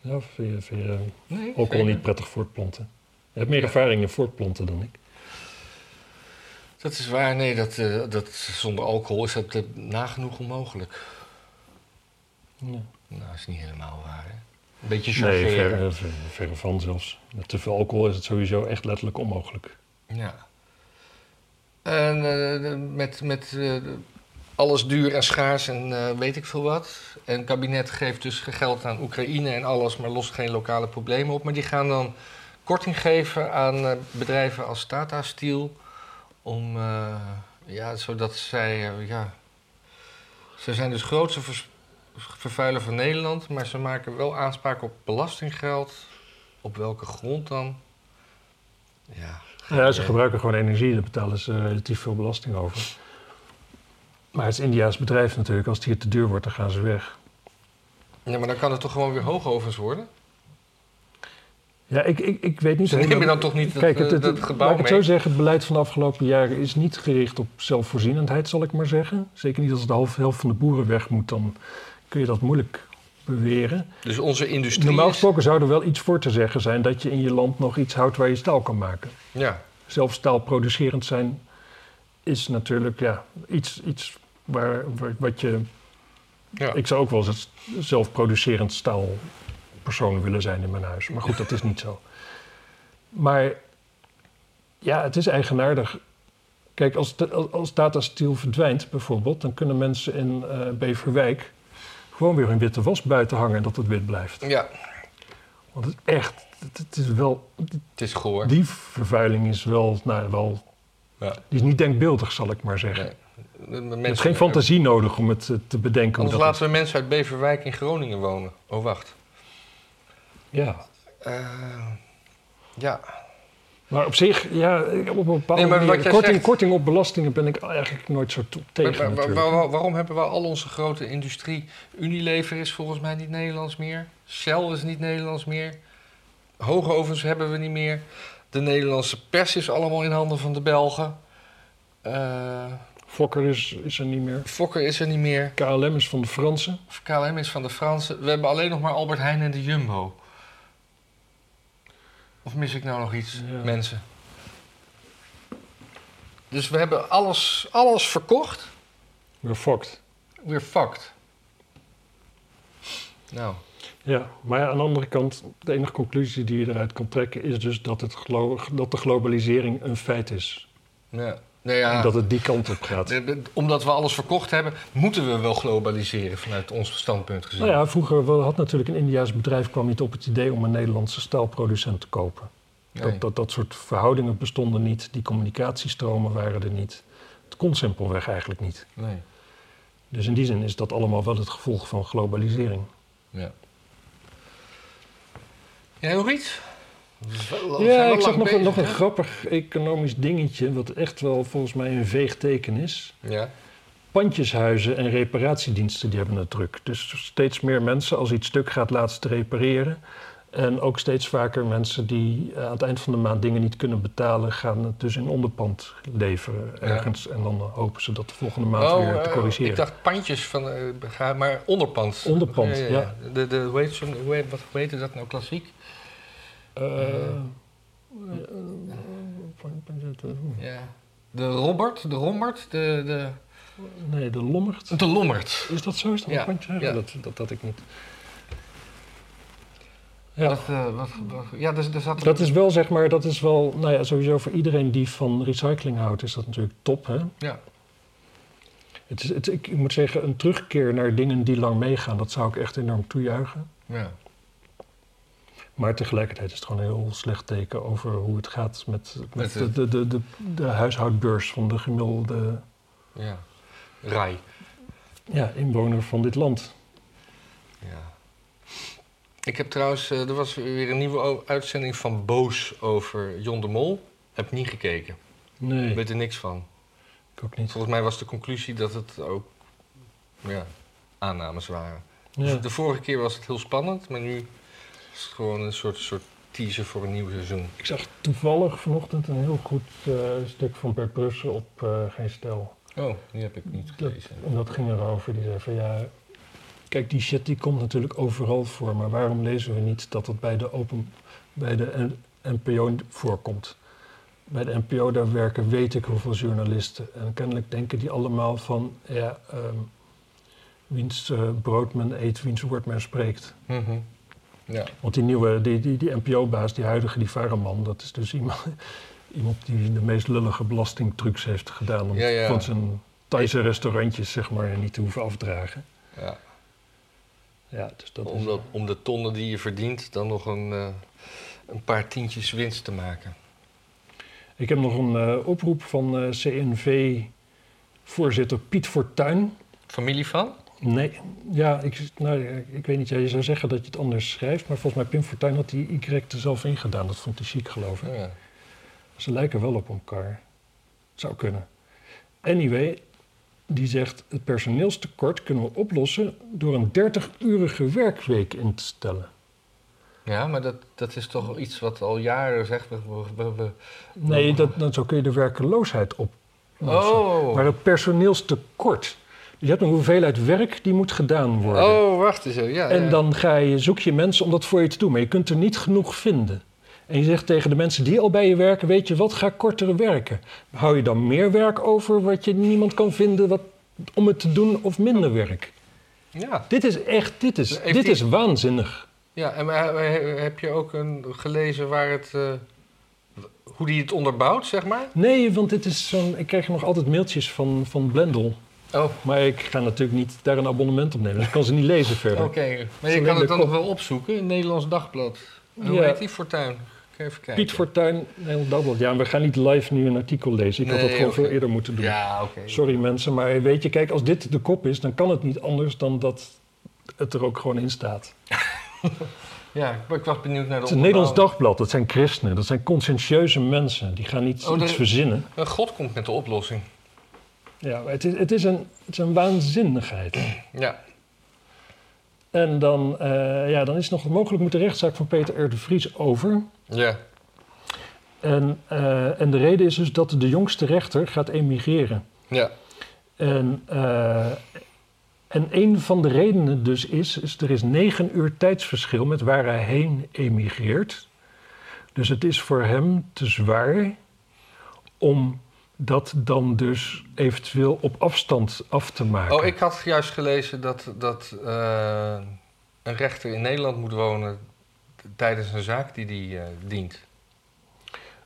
Ja, vind je, vind je Nee, alcohol zeker. niet prettig voortplanten? Je hebt meer Ja. ervaring in voortplanten dan ik. Dat is waar, nee, dat, eh, dat, zonder alcohol is dat eh, nagenoeg onmogelijk. Ja. Nou, is niet helemaal waar, hè? Een beetje Nee, chargeren. verre, verre van zelfs. Met te veel alcohol is het sowieso echt letterlijk onmogelijk. Ja. En eh, met, met eh, alles duur en schaars en eh, weet ik veel wat. En het kabinet geeft dus geld aan Oekraïne en alles, maar lost geen lokale problemen op. Maar die gaan dan korting geven aan eh, bedrijven als Tata Steel. Om, eh, ja, zodat zij eh, ja, Ze zijn dus grootste vers- vervuiler van Nederland, maar ze maken wel aanspraak op belastinggeld. Op welke grond dan? Ja. Ja, ze gebruiken gewoon energie, daar betalen ze relatief veel belasting over. Maar het is India's bedrijf natuurlijk. Als het hier te duur wordt, dan gaan ze weg. ja, maar dan kan het toch gewoon weer hoogovens worden? Ja, ik, ik, ik weet niet... Ze nemen dan toch niet Kijk, het, eh, het, dat het- gebouw laat ik het mee? zo zeggen, het beleid van de afgelopen jaren is niet gericht op zelfvoorzienendheid, zal ik maar zeggen. Zeker niet als de helft van de boeren weg moet, dan kun je dat moeilijk beweren. Dus onze industrie Normaal is... gesproken zou er wel iets voor te zeggen zijn dat je in je land nog iets houdt waar je staal kan maken. Ja, Zelf staalproducerend zijn is natuurlijk ja, iets, iets waar, waar- wat je... ja. Ik zou ook wel eens een zelfproducerend staalpersoon willen zijn in mijn huis. Maar goed, dat is niet zo. Maar ja, het is eigenaardig. Kijk, als, de- als- Steel verdwijnt bijvoorbeeld... dan kunnen mensen in eh, Beverwijk gewoon weer hun witte was buiten hangen... en dat het wit blijft. ja, Want het is echt... Het, het is wel, het is goor. die vervuiling is wel, nou, wel... Ja. Die is niet denkbeeldig, zal ik maar zeggen. Nee. De- Er is geen fantasie nodig om het eh, te bedenken. Anders dat laten we mensen uit Beverwijk in Groningen wonen. Oh, wacht. Ja. Eh, ja. Maar op zich, ja, op een bepaalde Nee, manier... korting, zegt- korting op belastingen ben ik eigenlijk nooit zo tegen Maar- waar- waarom hebben we al onze grote industrie... Unilever is volgens mij niet Nederlands meer. Shell is niet Nederlands meer. Hoogovens hebben we niet meer. De Nederlandse pers is allemaal in handen van de Belgen. Eh, Fokker is, is er niet meer. Fokker is er niet meer. KLM is van de Fransen. KLM is van de Fransen. We hebben alleen nog maar Albert Heijn en de Jumbo. Of mis ik nou nog iets, Ja. mensen? Dus we hebben alles, alles verkocht. Weer fokt. We're fucked. Nou, Ja, maar aan de andere kant, de enige conclusie die je eruit kan trekken... is dus dat, het glo- dat de globalisering een feit is. ja. Nou ja, Dat het die kant op gaat. de- de- omdat we alles verkocht hebben, moeten we wel globaliseren vanuit ons standpunt gezien. Nou ja, vroeger had natuurlijk een Indiaas bedrijf... kwam niet op het idee om een Nederlandse staalproducent te kopen. Nee. Dat, dat, dat soort verhoudingen bestonden niet. Die communicatiestromen waren er niet. Het kon simpelweg eigenlijk niet. nee. Dus in die zin is dat allemaal wel het gevolg van globalisering. Ja. Jij nog iets? Wel Ja, ik zag nog, een- nog een grappig economisch dingetje, wat echt wel volgens mij een veeg teken is. Ja. Pandjeshuizen en reparatiediensten die hebben het druk. Dus steeds meer mensen als iets stuk gaat laten repareren. En ook steeds vaker mensen die eh, aan het eind van de maand dingen niet kunnen betalen, gaan het dus in onderpand leveren Ja. ergens. En dan hopen ze dat de volgende maand weer te eh, corrigeren. ik dacht pandjes van, eh, maar onderpand. Onderpand, ja. De, de, hoe, heet heet, wat, hoe heette dat nou klassiek? Eh, Ja. De Robert, de Rombert, de, de, nee, de Lommert. de Lommert. Is dat zo? Is dat Ja, een ja. Dat, dat had ik niet. Ja. Dat, eh, wat, wat- ja, dus, er zat Dat is wel, zeg maar, dat is wel, nou ja, sowieso voor iedereen die van recycling houdt, is dat natuurlijk top, hè? Ja. Het is, het, ik, ik moet zeggen, een terugkeer naar dingen die lang meegaan, dat zou ik echt enorm toejuichen. Ja. Maar tegelijkertijd is het gewoon een heel slecht teken over hoe het gaat met, de, de, de, de, de huishoudbeurs van de gemiddelde ja. Rai. ja, inwoner van dit land. Ja. Ik heb trouwens, eh, er was weer een nieuwe uitzending van Boos over Jon de Mol. Heb niet gekeken. Nee, Ik weet er niks van. ik ook niet. Volgens mij was de conclusie dat het ook ja, aannames waren. Ja. Dus de vorige keer was het heel spannend, maar nu is het gewoon een soort, soort teaser voor een nieuw seizoen. Ik zag toevallig vanochtend een heel goed eh, stuk van Bert Brussen op eh, Geen Stel. Oh, die heb ik niet Dat, gelezen. en dat ging erover. Die zei van ja, kijk die shit die komt natuurlijk overal voor. Maar waarom lezen we niet dat het bij de, open, bij de NPO voorkomt? Bij de NPO daar werken weet ik hoeveel journalisten. En kennelijk denken die allemaal van ja, ehm, wiens eh, brood men eet, wiens woord men spreekt. Mhm. Ja. Want die nieuwe, die, die, die NPO-baas, die huidige, die Varaman, dat is dus iemand, iemand die de meest lullige belastingtrucs heeft gedaan om Ja, ja. van zijn Thaise restaurantjes, zeg maar, niet te hoeven afdragen. ja. Ja, dus dat Om, is... dat, om de tonnen die je verdient, dan nog een, eh, een paar tientjes winst te maken. Ik heb nog een eh, oproep van eh, CNV-voorzitter Piet Fortuyn. Familie van? Nee, ja, ik, nou, ik weet niet. Je zou zeggen dat je het anders schrijft, maar volgens mij Pim Fortuyn had die Y er zelf ingedaan. Dat vond hij chic, geloof ik. Ja. Ze lijken wel op elkaar. Zou kunnen. Anyway, die zegt: het personeelstekort kunnen we oplossen door een 30-urige werkweek in te stellen. Ja, maar dat, dat is toch iets wat al jaren zegt. We, we, we- Nee, dat, dan zo kun je de werkeloosheid oplossen. Oh. Maar het personeelstekort. Je hebt een hoeveelheid werk die moet gedaan worden. oh, wacht eens. even. Ja, En ja. dan ga je, zoek je mensen om dat voor je te doen. Maar je kunt er niet genoeg vinden. En je zegt tegen de mensen die al bij je werken... weet je wat, ga korter werken. Hou je dan meer werk over wat je niemand kan vinden... Wat, om het te doen of minder werk? Ja, Dit is echt, dit is, Heeft dit die- is waanzinnig. ja en heb je ook een, gelezen waar het, eh, hoe die het onderbouwt, zeg maar? Nee, want dit is zo'n... Ik krijg nog altijd mailtjes van, van Blendel. Oh, Maar ik ga natuurlijk niet daar een abonnement op nemen. Dus ik kan ze niet lezen verder. oké. Maar je kan het dan nog wel opzoeken in Nederlands Dagblad. Hoe Ja. heet die Fortuin? Even kijken. Piet Fortuyn, Nederland Dagblad. Ja, we gaan niet live nu een artikel lezen. Ik had dat gewoon veel eerder moeten doen. Ja, oké. Sorry mensen, maar weet je, kijk, als dit de kop is, dan kan het niet anders dan dat het er ook gewoon in staat. Ja, ik- was benieuwd naar de Het is een Nederlands dagblad, dat zijn christenen, dat zijn conscientieuze mensen. Die gaan niet Oh, iets er- verzinnen. God komt met de oplossing. Ja, het is, het is, een, het is een waanzinnigheid. Ja. En dan, eh, ja, dan is nog mogelijk moet de rechtszaak van Peter R. de Vries over. Ja. En, eh, en de reden is dus dat de jongste rechter gaat emigreren. Ja. En, eh, en een van de redenen dus is, is, er is negen uur tijdsverschil met waar hij heen emigreert. Dus het is voor hem te zwaar om dat dan dus eventueel op afstand af te maken. Oh, ik had juist gelezen dat, dat eh, een rechter in Nederland moet wonen tijdens een zaak die die eh, dient.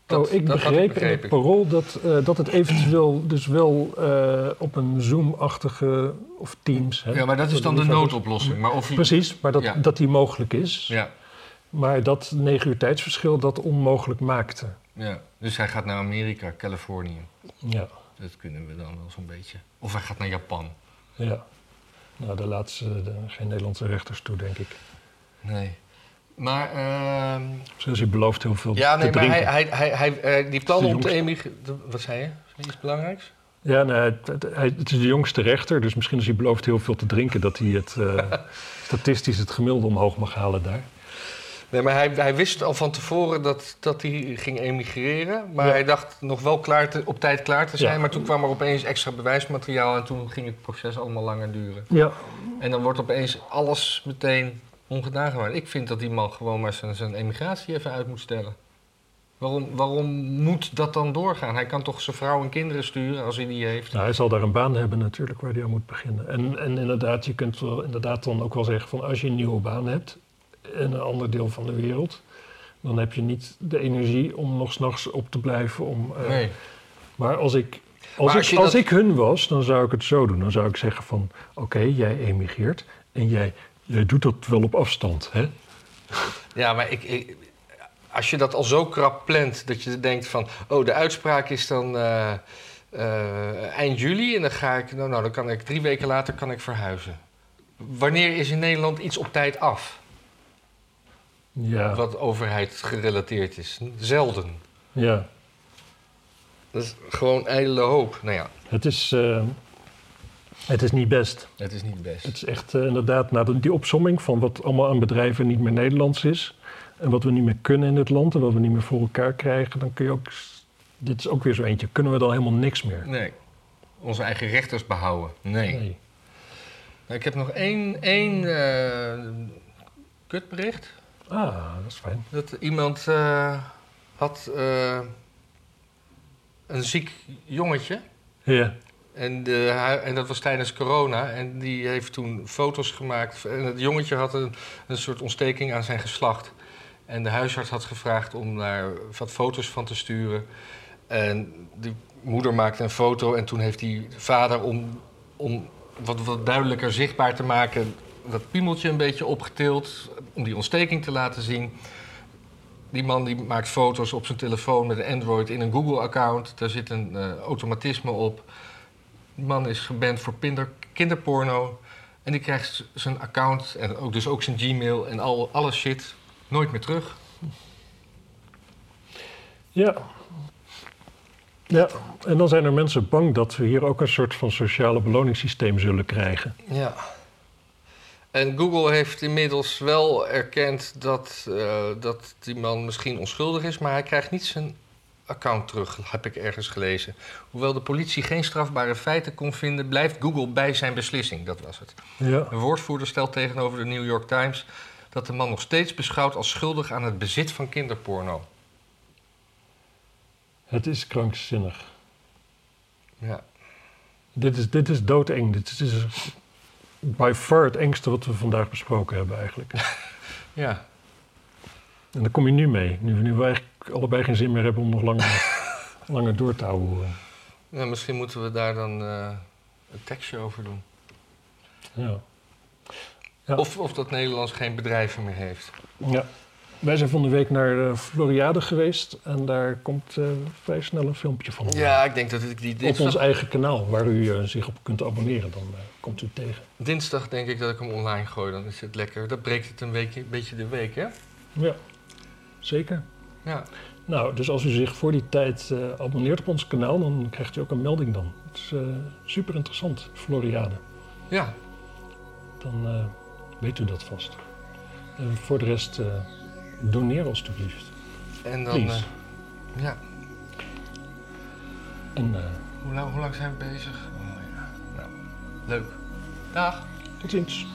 Dat- oh, ik dat had begreep in het parool dat, eh, dat het eventueel dus wel eh, op een Zoom-achtige of Teams... Hè, Ja, maar dat is dan de noodoplossing. Maar of Precies, maar dat, Ja. dat die mogelijk is. Ja, Maar dat negen uur tijdsverschil dat onmogelijk maakte. Ja. Dus hij gaat naar Amerika, Californië. Ja, Dat kunnen we dan wel zo'n beetje. Of hij gaat naar Japan. ja. Nou, daar ze de- geen Nederlandse rechters toe, denk ik. Nee. Maar, ehm, Zoals hij belooft heel veel ja, nee, te maar hij, hij, hij, hij, eh, die plannen om te emigreren... Wat zei je? Is iets belangrijks? Ja, nee, het, het- het is de jongste rechter, dus misschien als hij belooft heel veel te drinken... dat hij het eh, statistisch het gemiddelde omhoog mag halen daar. Nee, maar hij, hij wist al van tevoren dat, dat hij ging emigreren. Maar Ja. hij dacht nog wel klaar te, op tijd klaar te zijn. Ja. Maar toen kwam er opeens extra bewijsmateriaal en toen ging het proces allemaal langer duren. Ja, En dan wordt opeens alles meteen ongedaan gemaakt. Ik vind dat die man gewoon maar zijn, zijn emigratie even uit moet stellen. Waarom, waarom moet dat dan doorgaan? Hij kan toch zijn vrouw en kinderen sturen als hij die heeft? nou, hij zal daar een baan hebben natuurlijk waar hij aan moet beginnen. En, en inderdaad, je kunt wel, inderdaad dan ook wel zeggen van... als je een nieuwe baan hebt in een ander deel van de wereld... dan heb je niet de energie om nog s'nachts op te blijven om... eh, Nee. Maar als ik, als, Maar als ik, als dat- ik hun was, dan zou ik het zo doen. Dan zou ik zeggen van, oké, jij emigreert en jij, jij doet dat wel op afstand, hè? Ja, maar ik, ik- als je dat al zo krap plant dat je denkt van... oh, de uitspraak is dan eh, eh, eind juli en dan ga ik... Nou, nou, dan kan ik drie weken later kan ik verhuizen. Wanneer is in Nederland iets op tijd af? Ja, Wat overheid gerelateerd is. Zelden. ja. Dat is gewoon ijdele hoop. Nou ja, Het is, eh, het is niet best. het is niet best. Het is echt eh, inderdaad, na de- die opsomming van wat allemaal aan bedrijven niet meer Nederlands is... en wat we niet meer kunnen in dit land en wat we niet meer voor elkaar krijgen... dan kun je ook, dit is ook weer zo eentje, kunnen we dan helemaal niks meer. Nee. Onze eigen rechters behouden. Nee. Nee. Nou, ik heb nog één, één eh, kutbericht. Ah, dat is fijn. Dat iemand eh, had eh, een ziek jongetje. Ja, En, de, en dat was tijdens corona. En die heeft toen foto's gemaakt. En het jongetje had een, een soort ontsteking aan zijn geslacht. En de huisarts had gevraagd om daar wat foto's van te sturen. En die moeder maakte een foto. En toen heeft die vader, om, om wat, wat duidelijker zichtbaar te maken, dat piemeltje een beetje opgetild. Om die ontsteking te laten zien. Die man die maakt foto's op zijn telefoon met een Android in een Google-account. Daar zit een eh, automatisme op. Die man is geband voor pinder, kinderporno. En die krijgt zijn account en ook, dus ook zijn Gmail en al, alle shit nooit meer terug. Ja. Ja, en dan zijn er mensen bang dat we hier ook een soort van sociale beloningssysteem zullen krijgen. Ja. En Google heeft inmiddels wel erkend dat, eh, dat die man misschien onschuldig is, maar hij krijgt niet zijn account terug, heb ik ergens gelezen. Hoewel de politie geen strafbare feiten kon vinden, blijft Google bij zijn beslissing. Dat was het. Ja, Een woordvoerder stelt tegenover de New York Times dat de man nog steeds beschouwt als schuldig aan het bezit van kinderporno. het is krankzinnig. Ja. Dit is, dit is doodeng. Dit is by far het engste wat we vandaag besproken hebben eigenlijk. Ja. En daar kom je nu mee. Nu, nu we eigenlijk allebei geen zin meer hebben om nog langer, langer door te houden. ja misschien moeten we daar dan eh, een tekstje over doen. Ja. Ja. Of, of dat Nederlands geen bedrijven meer heeft. ja. Wij zijn van de week naar eh, Floriade geweest. En daar komt eh, vrij snel een filmpje van. Ja, ik denk dat ik die op dinsdag... ons eigen kanaal, waar u eh, zich op kunt abonneren. Dan komt u tegen. Dinsdag denk ik dat ik hem online gooi, dan is het lekker. Dat breekt het een weekje, beetje de week, hè? Ja, zeker. Ja. Nou, dus als u zich voor die tijd abonneert op ons kanaal, dan krijgt u ook een melding dan. Het is super interessant, Floriade. Ja, Dan weet u dat vast. En voor de rest, doneer alstublieft. en dan... Eh, ja, En eh, hoe lang, hoe lang zijn we bezig? Oh, ja. Nou, leuk. Dag. tot ziens.